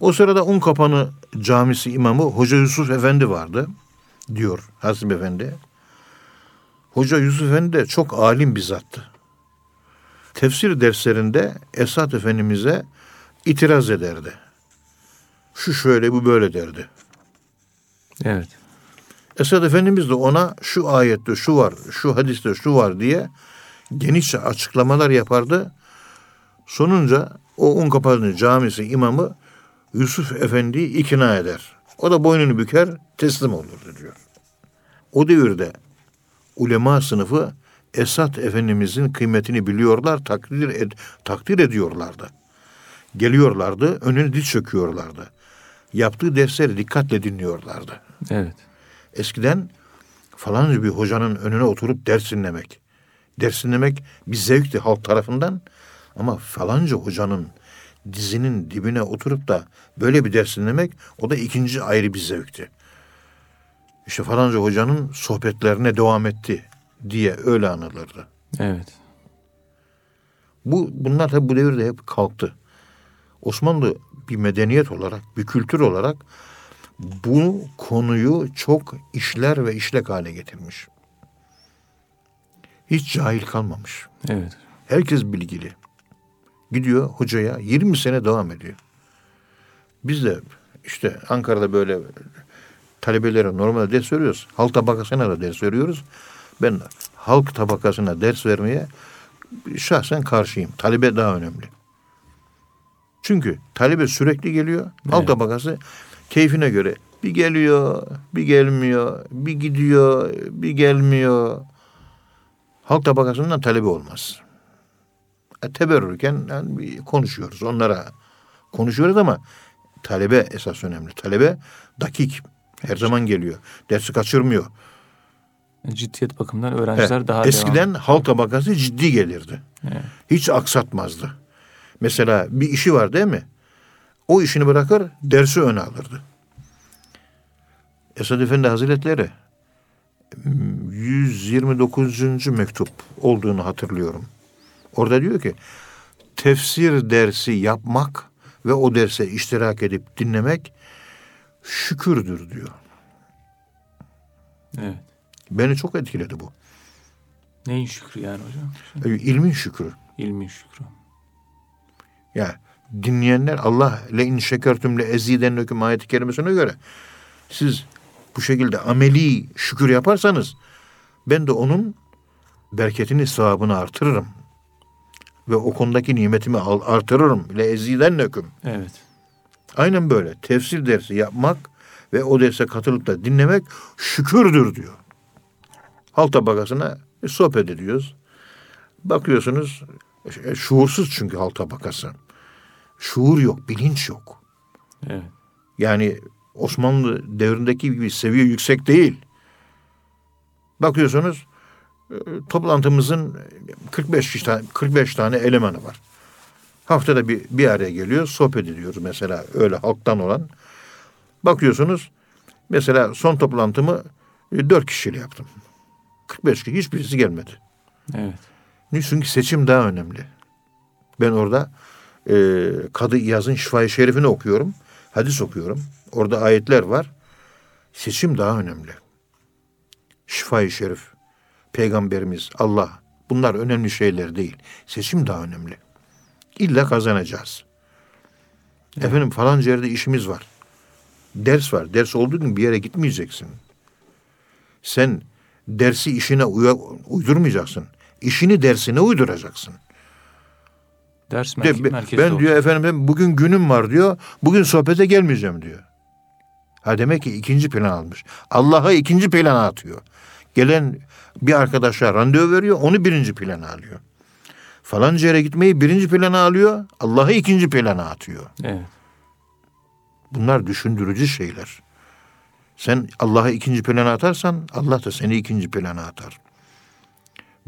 O sırada Unkapanı Camisi imamı Hoca Yusuf Efendi vardı diyor Hasim Efendi. Hoca Yusuf Efendi de çok alim bir zattı. Tefsir derslerinde Esat Efendimiz'e itiraz ederdi. Şu şöyle bu böyle derdi. Evet. Esad Efendimiz de ona şu ayette şu var, şu hadiste şu var diye genişçe açıklamalar yapardı. Sonunca o Unkapanı Camisi imamı Yusuf Efendi'yi ikna eder. O da boynunu büker, teslim olurdu diyor. O devirde ulema sınıfı Esat Efendimizin kıymetini biliyorlar, takdir, ed- takdir ediyorlardı. Geliyorlardı, önüne diz çöküyorlardı. Yaptığı dersleri dikkatle dinliyorlardı. Evet. Eskiden falanca bir hocanın önüne oturup ders dinlemek. Ders dinlemek bir zevkti halk tarafından ama falanca hocanın dizinin dibine oturup da böyle bir ders dinlemek o da ikinci ayrı bir zevkti. İşte falanca hocanın sohbetlerine devam etti diye öyle anılırdı. Evet. Bu bunlar tabi bu devirde hep kalktı. Osmanlı bir medeniyet olarak, bir kültür olarak bu konuyu çok işler ve işlek hale getirmiş. Hiç cahil kalmamış. Evet. Herkes bilgili. Gidiyor hocaya 20 sene devam ediyor. Biz de işte Ankara'da böyle talebelere normal ders veriyoruz. Halk tabakasına da ders veriyoruz. Ben halk tabakasına ders vermeye şahsen karşıyım. Talebe daha önemli. Çünkü talebe sürekli geliyor. Evet. Halk tabakası keyfine göre bir geliyor, bir gelmiyor, bir gidiyor, bir gelmiyor. Halk tabakasından talebe olmaz. E, teberrürken yani konuşuyoruz onlara. Konuşuyoruz ama talebe esas önemli. Talebe dakik. Her zaman geliyor. Dersi kaçırmıyor. Ciddiyet bakımından öğrenciler evet. daha Eskiden devam. halk tabakası ciddi gelirdi. Evet. Hiç aksatmazdı. Mesela bir işi var değil mi? O işini bırakır dersi öne alırdı. Esad Efendi Hazretleri 129. mektup olduğunu hatırlıyorum. Orada diyor ki tefsir dersi yapmak ve o derse iştirak edip dinlemek şükürdür diyor. Evet. Beni çok etkiledi bu. Neyin şükrü yani hocam? İlmin şükrü. İlmin şükrü. Ya dinleyenler Allah le in şekertüm le eziden hüküm ayeti kerimesine göre siz bu şekilde ameli şükür yaparsanız ben de onun bereketini, sevabını artırırım. Ve o konudaki nimetimi artırırım. Le eziden hüküm. Evet. Aynen böyle. Tefsir dersi yapmak ve o derse katılıp da dinlemek şükürdür diyor. Halk tabakasına sohbet ediyoruz. Bakıyorsunuz e, şuursuz çünkü halk tabakası. Şuur yok, bilinç yok. Evet. Yani Osmanlı devrindeki gibi seviye yüksek değil. Bakıyorsunuz e, toplantımızın 45 tane 45 tane elemanı var. Haftada bir bir araya geliyor, sohbet ediyoruz mesela öyle halktan olan. Bakıyorsunuz mesela son toplantımı e, dört kişiyle yaptım. 45 kişi hiçbirisi gelmedi. Evet. Çünkü seçim daha önemli. Ben orada e, Kadı İyaz'ın Şifai Şerif'ini okuyorum. Hadis okuyorum. Orada ayetler var. Seçim daha önemli. Şifai Şerif, Peygamberimiz, Allah bunlar önemli şeyler değil. Seçim daha önemli. İlla kazanacağız. Evet. Efendim falanca yerde işimiz var. Ders var. Ders olduğu gün bir yere gitmeyeceksin. Sen dersi işine uydurmayacaksın. İşini dersine uyduracaksın. Ders merke- ben, ben diyor efendim bugün günüm var diyor. Bugün sohbete gelmeyeceğim diyor. Ha demek ki ikinci plan almış. Allah'a ikinci plana atıyor. Gelen bir arkadaşa randevu veriyor, onu birinci plana alıyor. Falanca yere gitmeyi birinci plana alıyor, Allah'ı ikinci plana atıyor. Evet. Bunlar düşündürücü şeyler. Sen Allah'ı ikinci plana atarsan Allah da seni ikinci plana atar.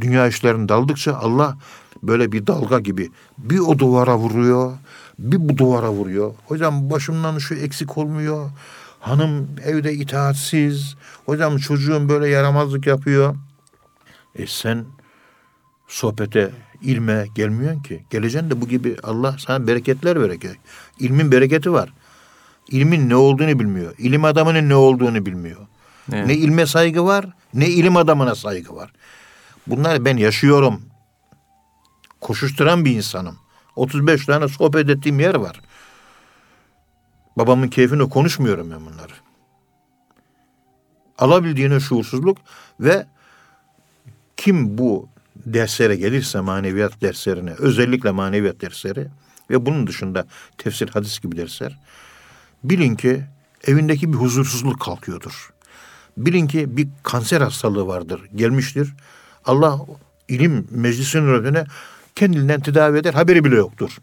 Dünya işlerine daldıkça Allah böyle bir dalga gibi bir o duvara vuruyor, bir bu duvara vuruyor. Hocam başımdan şu eksik olmuyor. Hanım evde itaatsiz. Hocam çocuğum böyle yaramazlık yapıyor. E sen sohbete, ilme gelmiyorsun ki. Geleceksin de bu gibi Allah sana bereketler verecek. İlmin bereketi var. İlmin ne olduğunu bilmiyor. İlim adamının ne olduğunu bilmiyor. Evet. Ne ilme saygı var, ne ilim adamına saygı var. Bunlar ben yaşıyorum. Koşuşturan bir insanım. 35 tane sohbet ettiğim yer var. Babamın keyfini konuşmuyorum ben bunları. Alabildiğine şuursuzluk ve kim bu derslere gelirse maneviyat derslerine, özellikle maneviyat dersleri ve bunun dışında tefsir, hadis gibi dersler, bilin ki evindeki bir huzursuzluk kalkıyordur. Bilin ki bir kanser hastalığı vardır, gelmiştir. Allah ilim meclisinin önüne kendinden tedavi eder, haberi bile yoktur.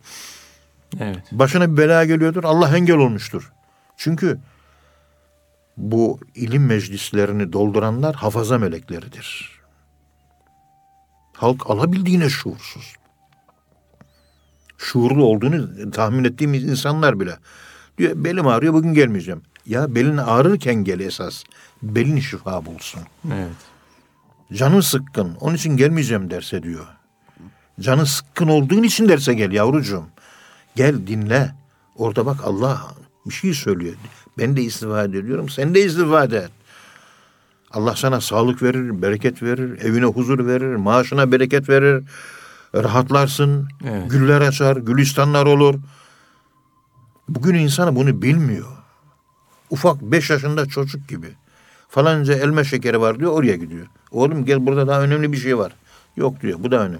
Evet. Başına bir bela geliyordur. Allah engel olmuştur. Çünkü bu ilim meclislerini dolduranlar hafaza melekleridir. Halk alabildiğine şuursuz. Şuurlu olduğunu tahmin ettiğimiz insanlar bile. Diyor belim ağrıyor bugün gelmeyeceğim. Ya belin ağrırken gel esas. Belin şifa bulsun. Evet. Canın sıkkın. Onun için gelmeyeceğim derse diyor. Canın sıkkın olduğun için derse gel yavrucuğum. Gel dinle. Orada bak Allah bir şey söylüyor. Ben de istifade ediyorum. Sen de istifade et. Allah sana sağlık verir, bereket verir, evine huzur verir, maaşına bereket verir. rahatlarsın, Evet. güller açar, gülistanlar olur. Bugün insanı bunu bilmiyor. Ufak beş yaşında çocuk gibi. Falanca elma şekeri var diyor oraya gidiyor. Oğlum gel burada daha önemli bir şey var. Yok diyor bu da önemli.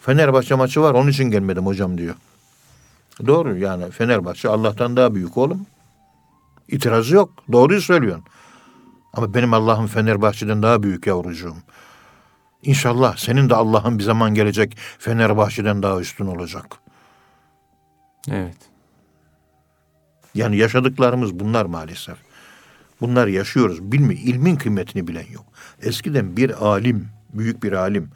Fenerbahçe maçı var onun için gelmedim hocam diyor. Doğru yani Fenerbahçe Allah'tan daha büyük oğlum. İtirazı yok. Doğruyu söylüyorsun. Ama benim Allah'ım Fenerbahçe'den daha büyük yavrucuğum. İnşallah senin de Allah'ın bir zaman gelecek Fenerbahçe'den daha üstün olacak. Evet. Yani yaşadıklarımız bunlar maalesef. Bunlar yaşıyoruz. Bilmiyor. ilmin kıymetini bilen yok. Eskiden bir alim, büyük bir alim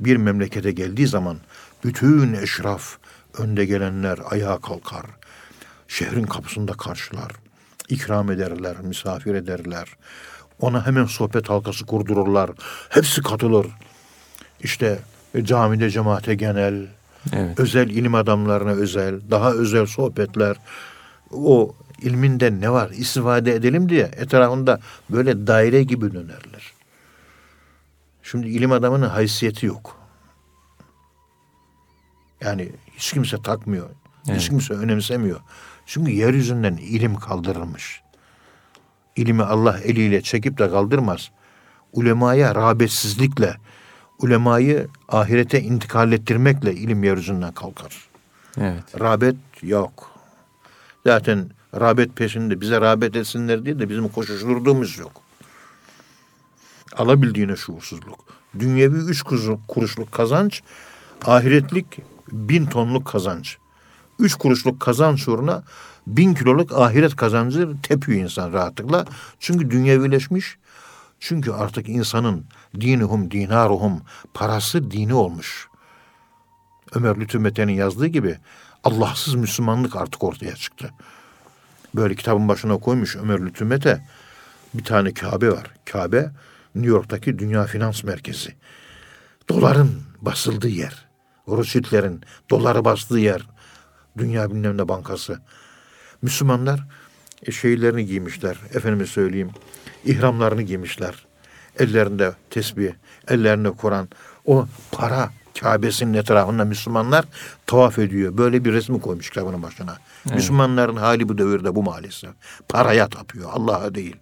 bir memlekete geldiği zaman bütün eşraf, önde gelenler ayağa kalkar. Şehrin kapısında karşılar. ikram ederler, misafir ederler. Ona hemen sohbet halkası kurdururlar. Hepsi katılır. İşte e, camide cemaate genel, Evet. özel ilim adamlarına özel, daha özel sohbetler. O ilminde ne var istifade edelim diye etrafında böyle daire gibi dönerler. Şimdi ilim adamının haysiyeti yok. Yani hiç kimse takmıyor. Hiç Evet. kimse önemsemiyor. Çünkü yeryüzünden ilim kaldırılmış. İlimi Allah eliyle çekip de kaldırmaz. Ulemaya rağbetsizlikle, ulemayı ahirete intikal ettirmekle ilim yeryüzünden kalkar. Evet. Rağbet yok. Zaten rağbet peşinde bize rağbet etsinler diye de bizim koşuşturduğumuz yok. Alabildiğine şuursuzluk. Dünyevi üç kuruşluk kazanç, ahiretlik bin tonluk kazanç. Üç kuruşluk kazanç uğruna bin kiloluk ahiret kazancı tepiyor insan rahatlıkla. Çünkü dünyevileşmiş. Çünkü artık insanın dinuhum dinaruhum parası dini olmuş. Ömer Lütfü Mete'nin yazdığı gibi Allahsız Müslümanlık artık ortaya çıktı. Böyle kitabın başına koymuş Ömer Lütfü Mete. Bir tane Kabe var. Kabe New York'taki dünya finans merkezi. Doların basıldığı yer. Rothschild'lerin doları bastığı yer. Dünya bilmem ne bankası. Müslümanlar e, şeylerini giymişler. Efendime söyleyeyim. ihramlarını giymişler. Ellerinde tesbih, ellerinde Kur'an. O para Kabe'sinin etrafında Müslümanlar tavaf ediyor. Böyle bir resmi koymuş kitabının başına. Müslümanların hali bu devirde bu maalesef. Paraya tapıyor, Allah'a değil.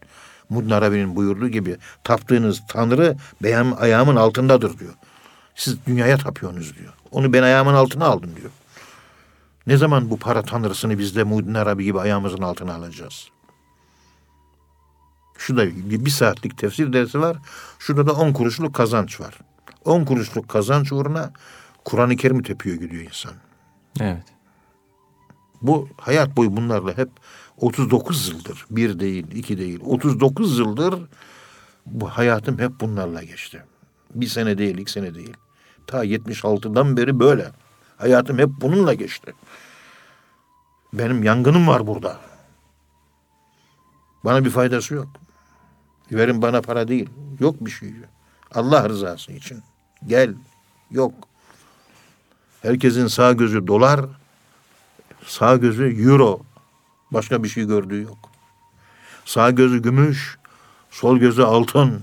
Mudin Arabi'nin buyurduğu gibi taptığınız Tanrı benim ayağımın altındadır diyor. Siz dünyaya tapıyorsunuz diyor. Onu ben ayağımın altına aldım diyor. Ne zaman bu para tanrısını biz de Muhyiddin Arabi gibi ayağımızın altına alacağız? Şurada bir saatlik tefsir dersi var. Şurada da on kuruşluk kazanç var. On kuruşluk kazanç uğruna Kur'an-ı Kerim'i tepiyor gidiyor insan. Evet. Bu hayat boyu bunlarla hep 39 yıldır. Bir değil, iki değil. 39 yıldır bu hayatım hep bunlarla geçti. Bir sene değil, iki sene değil. Ta 76'dan beri böyle. Hayatım hep bununla geçti. Benim yangınım var burada. Bana bir faydası yok. Verin bana para değil. Yok bir şey. Allah rızası için. Gel. Yok. Herkesin sağ gözü dolar, sağ gözü euro. Başka bir şey gördüğü yok. Sağ gözü gümüş, sol gözü altın.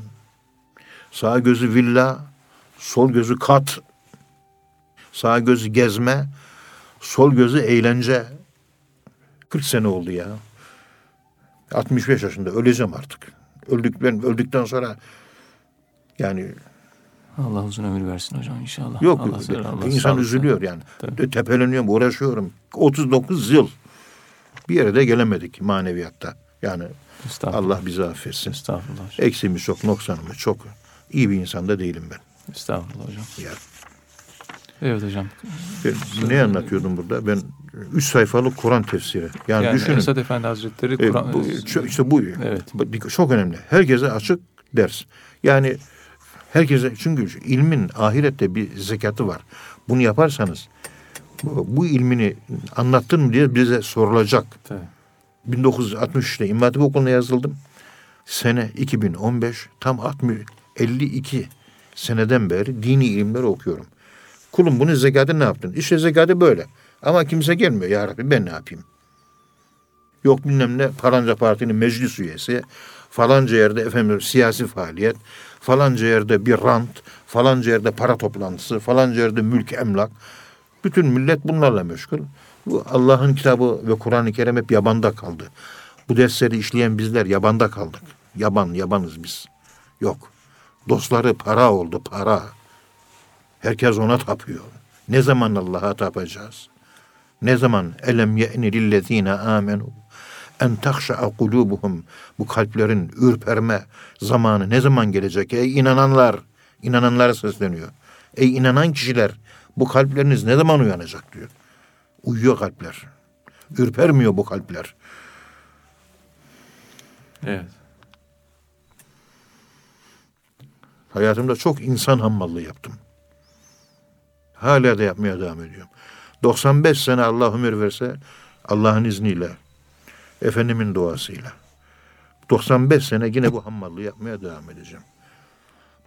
Sağ gözü villa, sol gözü kat. Sağ gözü gezme, sol gözü eğlence. 40 sene oldu ya. 65 yaşında öleceğim artık. Öldük ben öldükten sonra yani Allah uzun ömür versin hocam inşallah. yok Allah size- Allah insan sağlık üzülüyor yani. Tabii. Tepeleniyorum, uğraşıyorum. 39 yıl bir yere de gelemedik maneviyatta. Yani. Allah bizi affetsin. Estağfurullah hocam. Eksiğimiz çok, noksanımız çok. İyi bir insan da değilim ben. Estağfurullah hocam. Ya. Evet hocam. Ben ne anlatıyordum burada? Ben üç sayfalık Kur'an tefsiri. Yani, Yani, düşünün. Esad Efendi Hazretleri E, Kur'an... bu, ço- işte bu. Evet. Bu Çok önemli. Herkese açık ders. Yani herkese çünkü ilmin ahirette bir zekatı var. Bunu yaparsanız bu, bu ilmini anlattın mı diye bize sorulacak. Tabii. 1963'te İmam Hatip Okulu'na yazıldım. Sene 2015 tam 60 52 seneden beri dini ilimleri okuyorum. Kulum bunun zekatı ne yaptın? İşte zekatı böyle. Ama kimse gelmiyor. Ya Rabbi ben ne yapayım? Yok bilmem ne falanca partinin meclis üyesi, falanca yerde efendim siyasi faaliyet, falanca yerde bir rant, falanca yerde para toplantısı, falanca yerde mülk emlak. Bütün millet bunlarla meşgul. Bu Allah'ın kitabı ve Kur'an-ı Kerim hep yabanda kaldı. Bu dersleri işleyen bizler yabanda kaldık. Yaban, yabanız biz. Yok. Dostları para oldu, para. Herkes ona tapıyor. Ne zaman Allah'a tapacağız? Ne zaman elem ye'ni lillezine amenu en tahşa'a kulubuhum bu kalplerin ürperme zamanı ne zaman gelecek? Ey inananlar, inananlara sesleniyor. Ey inanan kişiler, bu kalpleriniz ne zaman uyanacak diyor. Uyuyor kalpler. Ürpermiyor bu kalpler. Evet. Hayatımda çok insan hammallığı yaptım. Hala da yapmaya devam ediyorum. 95 sene Allah ömür verse Allah'ın izniyle, Efendimin duasıyla. 95 sene yine bu hammallığı yapmaya devam edeceğim.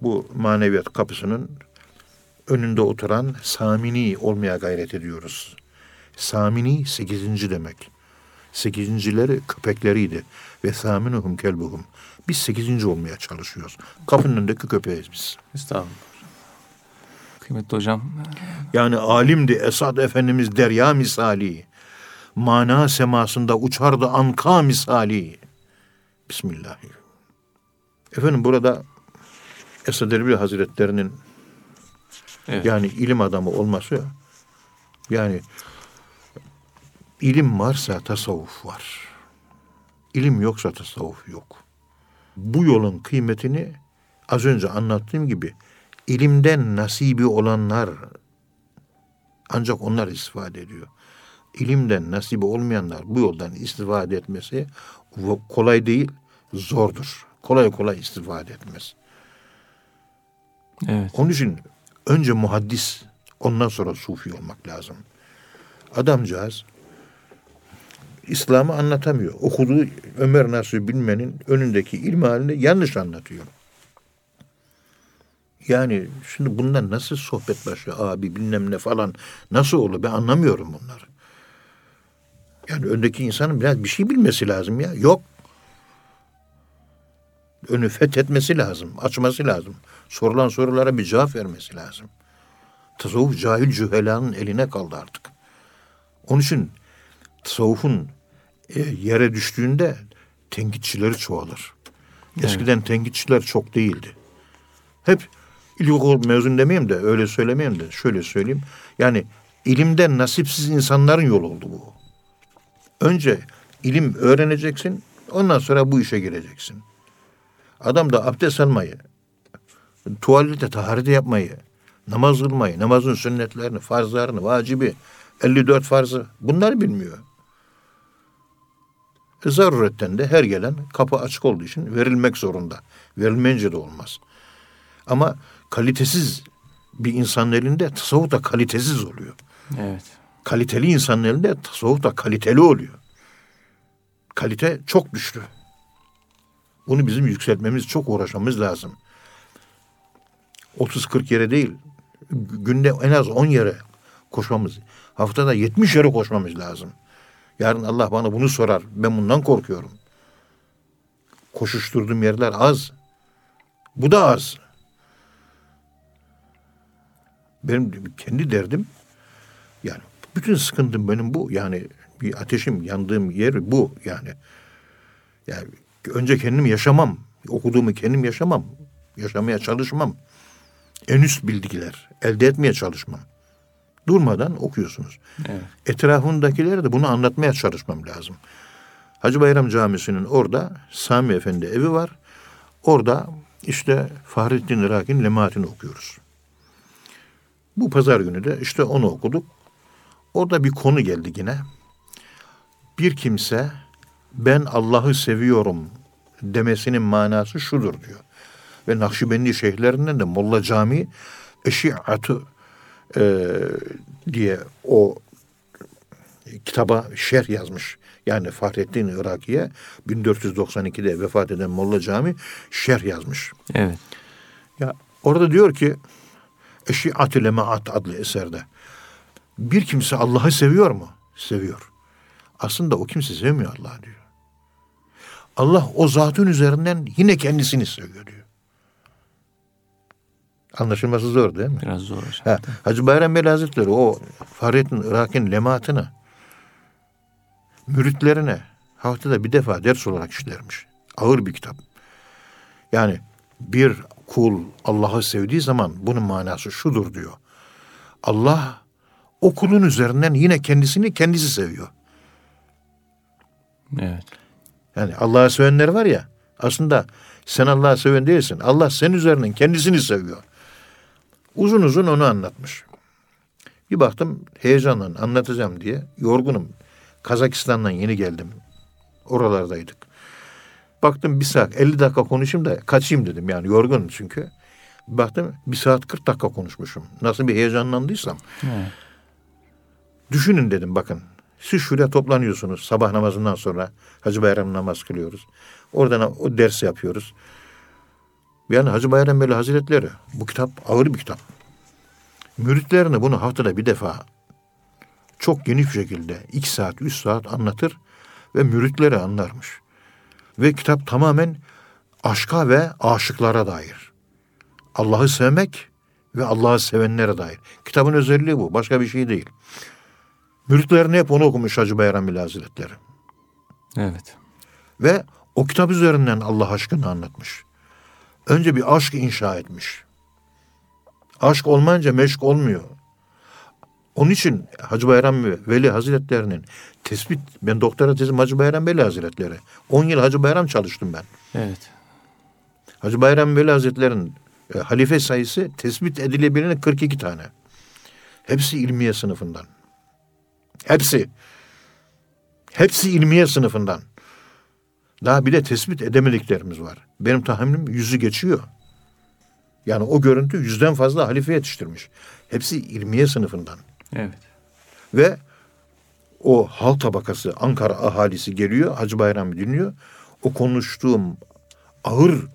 Bu maneviyat kapısının önünde oturan Samini olmaya gayret ediyoruz. Samini sekizinci demek. Sekizincileri köpekleriydi. Ve saminuhum kelbuhum. Biz sekizinci olmaya çalışıyoruz. Kapının önündeki köpeğiz biz. Estağfurullah. Kıymetli hocam. Yani alimdi Esad Efendimiz derya misali. Mana semasında uçardı anka misali. Bismillahirrahmanirrahim. Efendim burada Esad Erbil Hazretlerinin Evet. yani ilim adamı olması yani ilim varsa tasavvuf var. İlim yoksa tasavvuf yok. Bu yolun kıymetini az önce anlattığım gibi ilimden nasibi olanlar ancak onlar istifade ediyor. İlimden nasibi olmayanlar bu yoldan istifade etmesi kolay değil, zordur. Kolay kolay istifade etmez. Evet. Onun için önce muhaddis, ondan sonra sufi olmak lazım. Adamcağız İslam'ı anlatamıyor. Okuduğu Ömer Nasuh Bilmen'in önündeki ilmi halini yanlış anlatıyor. Yani şimdi bundan nasıl sohbet başlıyor abi bilmem ne falan nasıl olur ben anlamıyorum bunları. Yani öndeki insanın biraz bir şey bilmesi lazım ya. Yok. Önü fethetmesi lazım, açması lazım. Sorulan sorulara bir cevap vermesi lazım. Tasavvuf cahil cühelanın eline kaldı artık. Onun için tasavvufun e, yere düştüğünde tenkitçileri çoğalır. Eskiden tenkitçiler çok değildi. Hep ilkokul mezun demeyeyim de öyle söylemeyeyim de şöyle söyleyeyim. Yani ilimden nasipsiz insanların yolu oldu bu. Önce ilim öğreneceksin ondan sonra bu işe gireceksin. Adam da abdest almayı, tuvalete taharete yapmayı, namaz kılmayı, namazın sünnetlerini, farzlarını, vacibi, 54 farzı bunları bilmiyor. E, zaruretten de her gelen kapı açık olduğu için verilmek zorunda. Verilmeyince de olmaz. Ama kalitesiz bir insanın elinde tasavvuf da kalitesiz oluyor. Evet. Kaliteli insanın elinde tasavvuf da kaliteli oluyor. Kalite çok düştü. Bunu bizim yükseltmemiz, çok uğraşmamız lazım. 30-40 yere değil, günde en az 10 yere koşmamız, haftada 70 yere koşmamız lazım. Yarın Allah bana bunu sorar. Ben bundan korkuyorum. Koşuşturduğum yerler az. Bu da az. Benim kendi derdim bütün sıkıntım benim bu. Yani bir ateşim yandığım yer bu yani. Yani önce kendim yaşamam. Okuduğumu kendim yaşamam. Yaşamaya çalışmam. En üst bilgiler elde etmeye çalışmam. Durmadan okuyorsunuz. Evet. Etrafındakilere de bunu anlatmaya çalışmam lazım. Hacı Bayram Camisi'nin orada Sami Efendi evi var. Orada işte Fahrettin Irak'ın Lemaatini okuyoruz. Bu pazar günü de işte onu okuduk. Orada bir konu geldi yine. Bir kimse ben Allah'ı seviyorum demesinin manası şudur diyor. Ve Nakşibendi şeyhlerinden de Molla Cami Eşi'atı e, diye o kitaba şerh yazmış. Yani Fahrettin Iraki'ye 1492'de vefat eden Molla Cami şerh yazmış. Evet. Ya orada diyor ki Eşi'at-ı Lemaat adlı eserde bir kimse Allah'ı seviyor mu? Seviyor. Aslında o kimse sevmiyor Allah'ı diyor. Allah o zatın üzerinden yine kendisini seviyor diyor. Anlaşılması zor değil mi? Biraz zor. Ha, Hacı Bayram Veli Hazretleri o Fahrettin Irak'ın lemaatını müritlerine haftada bir defa ders olarak işlermiş. Ağır bir kitap. Yani bir kul Allah'ı sevdiği zaman bunun manası şudur diyor. Allah o kulun üzerinden yine kendisini kendisi seviyor. Evet. Yani Allah'ı sevenler var ya aslında sen Allah'ı seven değilsin. Allah senin üzerinden kendisini seviyor. Uzun uzun onu anlatmış. Bir baktım heyecanla anlatacağım diye yorgunum. Kazakistan'dan yeni geldim. Oralardaydık. Baktım bir saat 50 dakika konuşayım da kaçayım dedim yani yorgunum çünkü. Baktım bir saat 40 dakika konuşmuşum. Nasıl bir heyecanlandıysam. evet. Düşünün dedim bakın. Siz şuraya toplanıyorsunuz sabah namazından sonra. Hacı Bayram namaz kılıyoruz. Oradan o ders yapıyoruz. Yani Hacı Bayram Veli Hazretleri bu kitap ağır bir kitap. Müritlerine bunu haftada bir defa çok geniş bir şekilde iki saat, üç saat anlatır ve müritleri anlarmış. Ve kitap tamamen aşka ve aşıklara dair. Allah'ı sevmek ve Allah'ı sevenlere dair. Kitabın özelliği bu. Başka bir şey değil. Müritlerini hep onu okumuş Hacı Bayram Hazretleri. Evet. Ve o kitap üzerinden Allah aşkını anlatmış. Önce bir aşk inşa etmiş. Aşk olmayınca meşk olmuyor. Onun için Hacı Bayram Veli Hazretlerinin tespit, ben doktora tezim Hacı Bayram Veli Hazretleri. 10 yıl Hacı Bayram çalıştım ben. Evet. Hacı Bayram Veli Hazretleri'nin e, halife sayısı tespit edilebilene 42 tane. Hepsi ilmiye sınıfından. Hepsi. Hepsi ilmiye sınıfından. Daha bir de tespit edemediklerimiz var. Benim tahminim yüzü geçiyor. Yani o görüntü yüzden fazla halife yetiştirmiş. Hepsi ilmiye sınıfından. Evet. Ve o halk tabakası Ankara ahalisi geliyor. Hacı Bayram'ı dinliyor. O konuştuğum ağır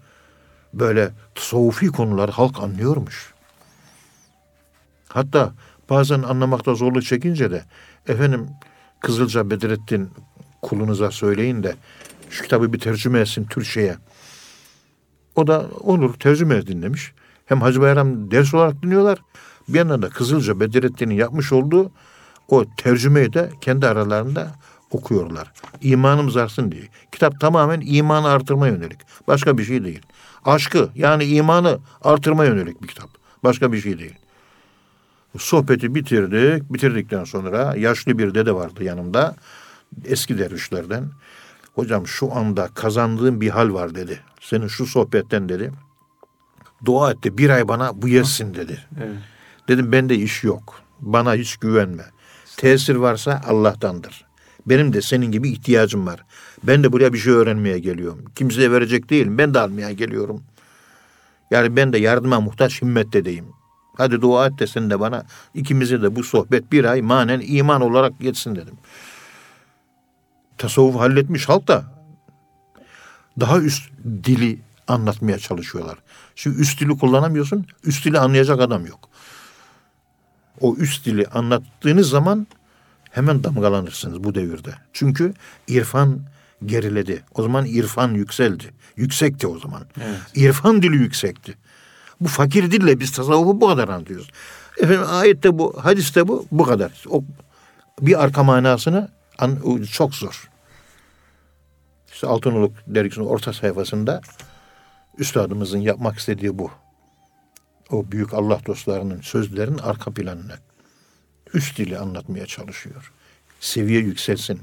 böyle tasavvufi konular halk anlıyormuş. Hatta bazen anlamakta zorluk çekince de efendim Kızılca Bedrettin kulunuza söyleyin de şu kitabı bir tercüme etsin Türkçe'ye. O da olur tercüme edin demiş. Hem Hacı Bayram ders olarak dinliyorlar. Bir yandan da Kızılca Bedrettin'in yapmış olduğu o tercümeyi de kendi aralarında okuyorlar. İmanımız artsın diye. Kitap tamamen imanı artırma yönelik. Başka bir şey değil. Aşkı yani imanı artırma yönelik bir kitap. Başka bir şey değil. Sohbeti bitirdik. Bitirdikten sonra yaşlı bir dede vardı yanımda. Eski dervişlerden. Hocam şu anda kazandığım bir hal var dedi. Senin şu sohbetten dedi. Dua etti bir ay bana bu yetsin dedi. Evet. Dedim bende iş yok. Bana hiç güvenme. Tesir varsa Allah'tandır. Benim de senin gibi ihtiyacım var. Ben de buraya bir şey öğrenmeye geliyorum. Kimseye verecek değilim. Ben de almaya geliyorum. Yani ben de yardıma muhtaç himmettedeyim. Hadi dua et de sen de bana ikimize de bu sohbet bir ay manen iman olarak geçsin dedim. Tasavvuf halletmiş halk da daha üst dili anlatmaya çalışıyorlar. Şimdi üst dili kullanamıyorsun, üst dili anlayacak adam yok. O üst dili anlattığınız zaman hemen damgalanırsınız bu devirde. Çünkü irfan geriledi. O zaman irfan yükseldi. Yüksekti o zaman. Evet. İrfan dili yüksekti. Bu fakir dille biz tasavvufu bu kadar anlıyoruz. Efendim ayette bu, hadiste bu, bu kadar. O bir arka manasını an, çok zor. İşte Altınoluk dergisinin orta sayfasında üstadımızın yapmak istediği bu. O büyük Allah dostlarının sözlerinin arka planını üst dili anlatmaya çalışıyor. Seviye yükselsin.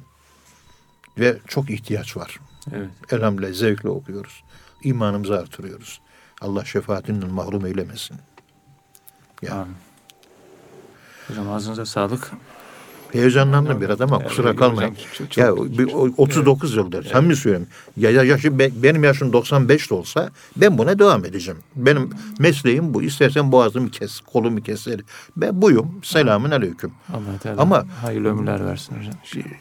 Ve çok ihtiyaç var. Evet. Elhamdülillah zevkle okuyoruz. İmanımızı artırıyoruz. Allah şefaatinden mahrum eylemesin. Ya. Amin. Hocam ağzınıza sağlık. Heyecanlandım biraz ama Evet, kusura kalmayın. çok- çok- ya o- 39 yıldır. Sen mi söylüyorum? Ya, ya yaşı be- benim yaşım 95 de olsa ben buna devam edeceğim. Benim mesleğim bu. İstersen boğazımı kes, kolumu keser. Ben buyum. Selamün aleyküm. Allah Teala Ama- hayırlı ömürler versin hocam.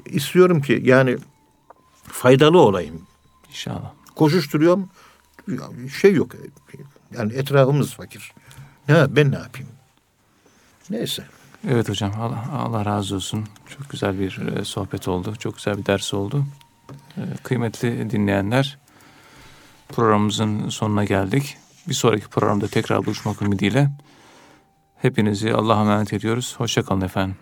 İstiyorum ki yani faydalı olayım. İnşallah. Koşuşturuyorum. Şey yok. Yani etrafımız fakir. Ne ben ne yapayım? Neyse. Evet hocam Allah, Allah razı olsun. Çok güzel bir e, sohbet oldu. Çok güzel bir ders oldu. Ee, kıymetli dinleyenler, programımızın sonuna geldik. Bir sonraki programda tekrar buluşmak ümidiyle hepinizi Allah'a emanet ediyoruz. Hoşçakalın efendim.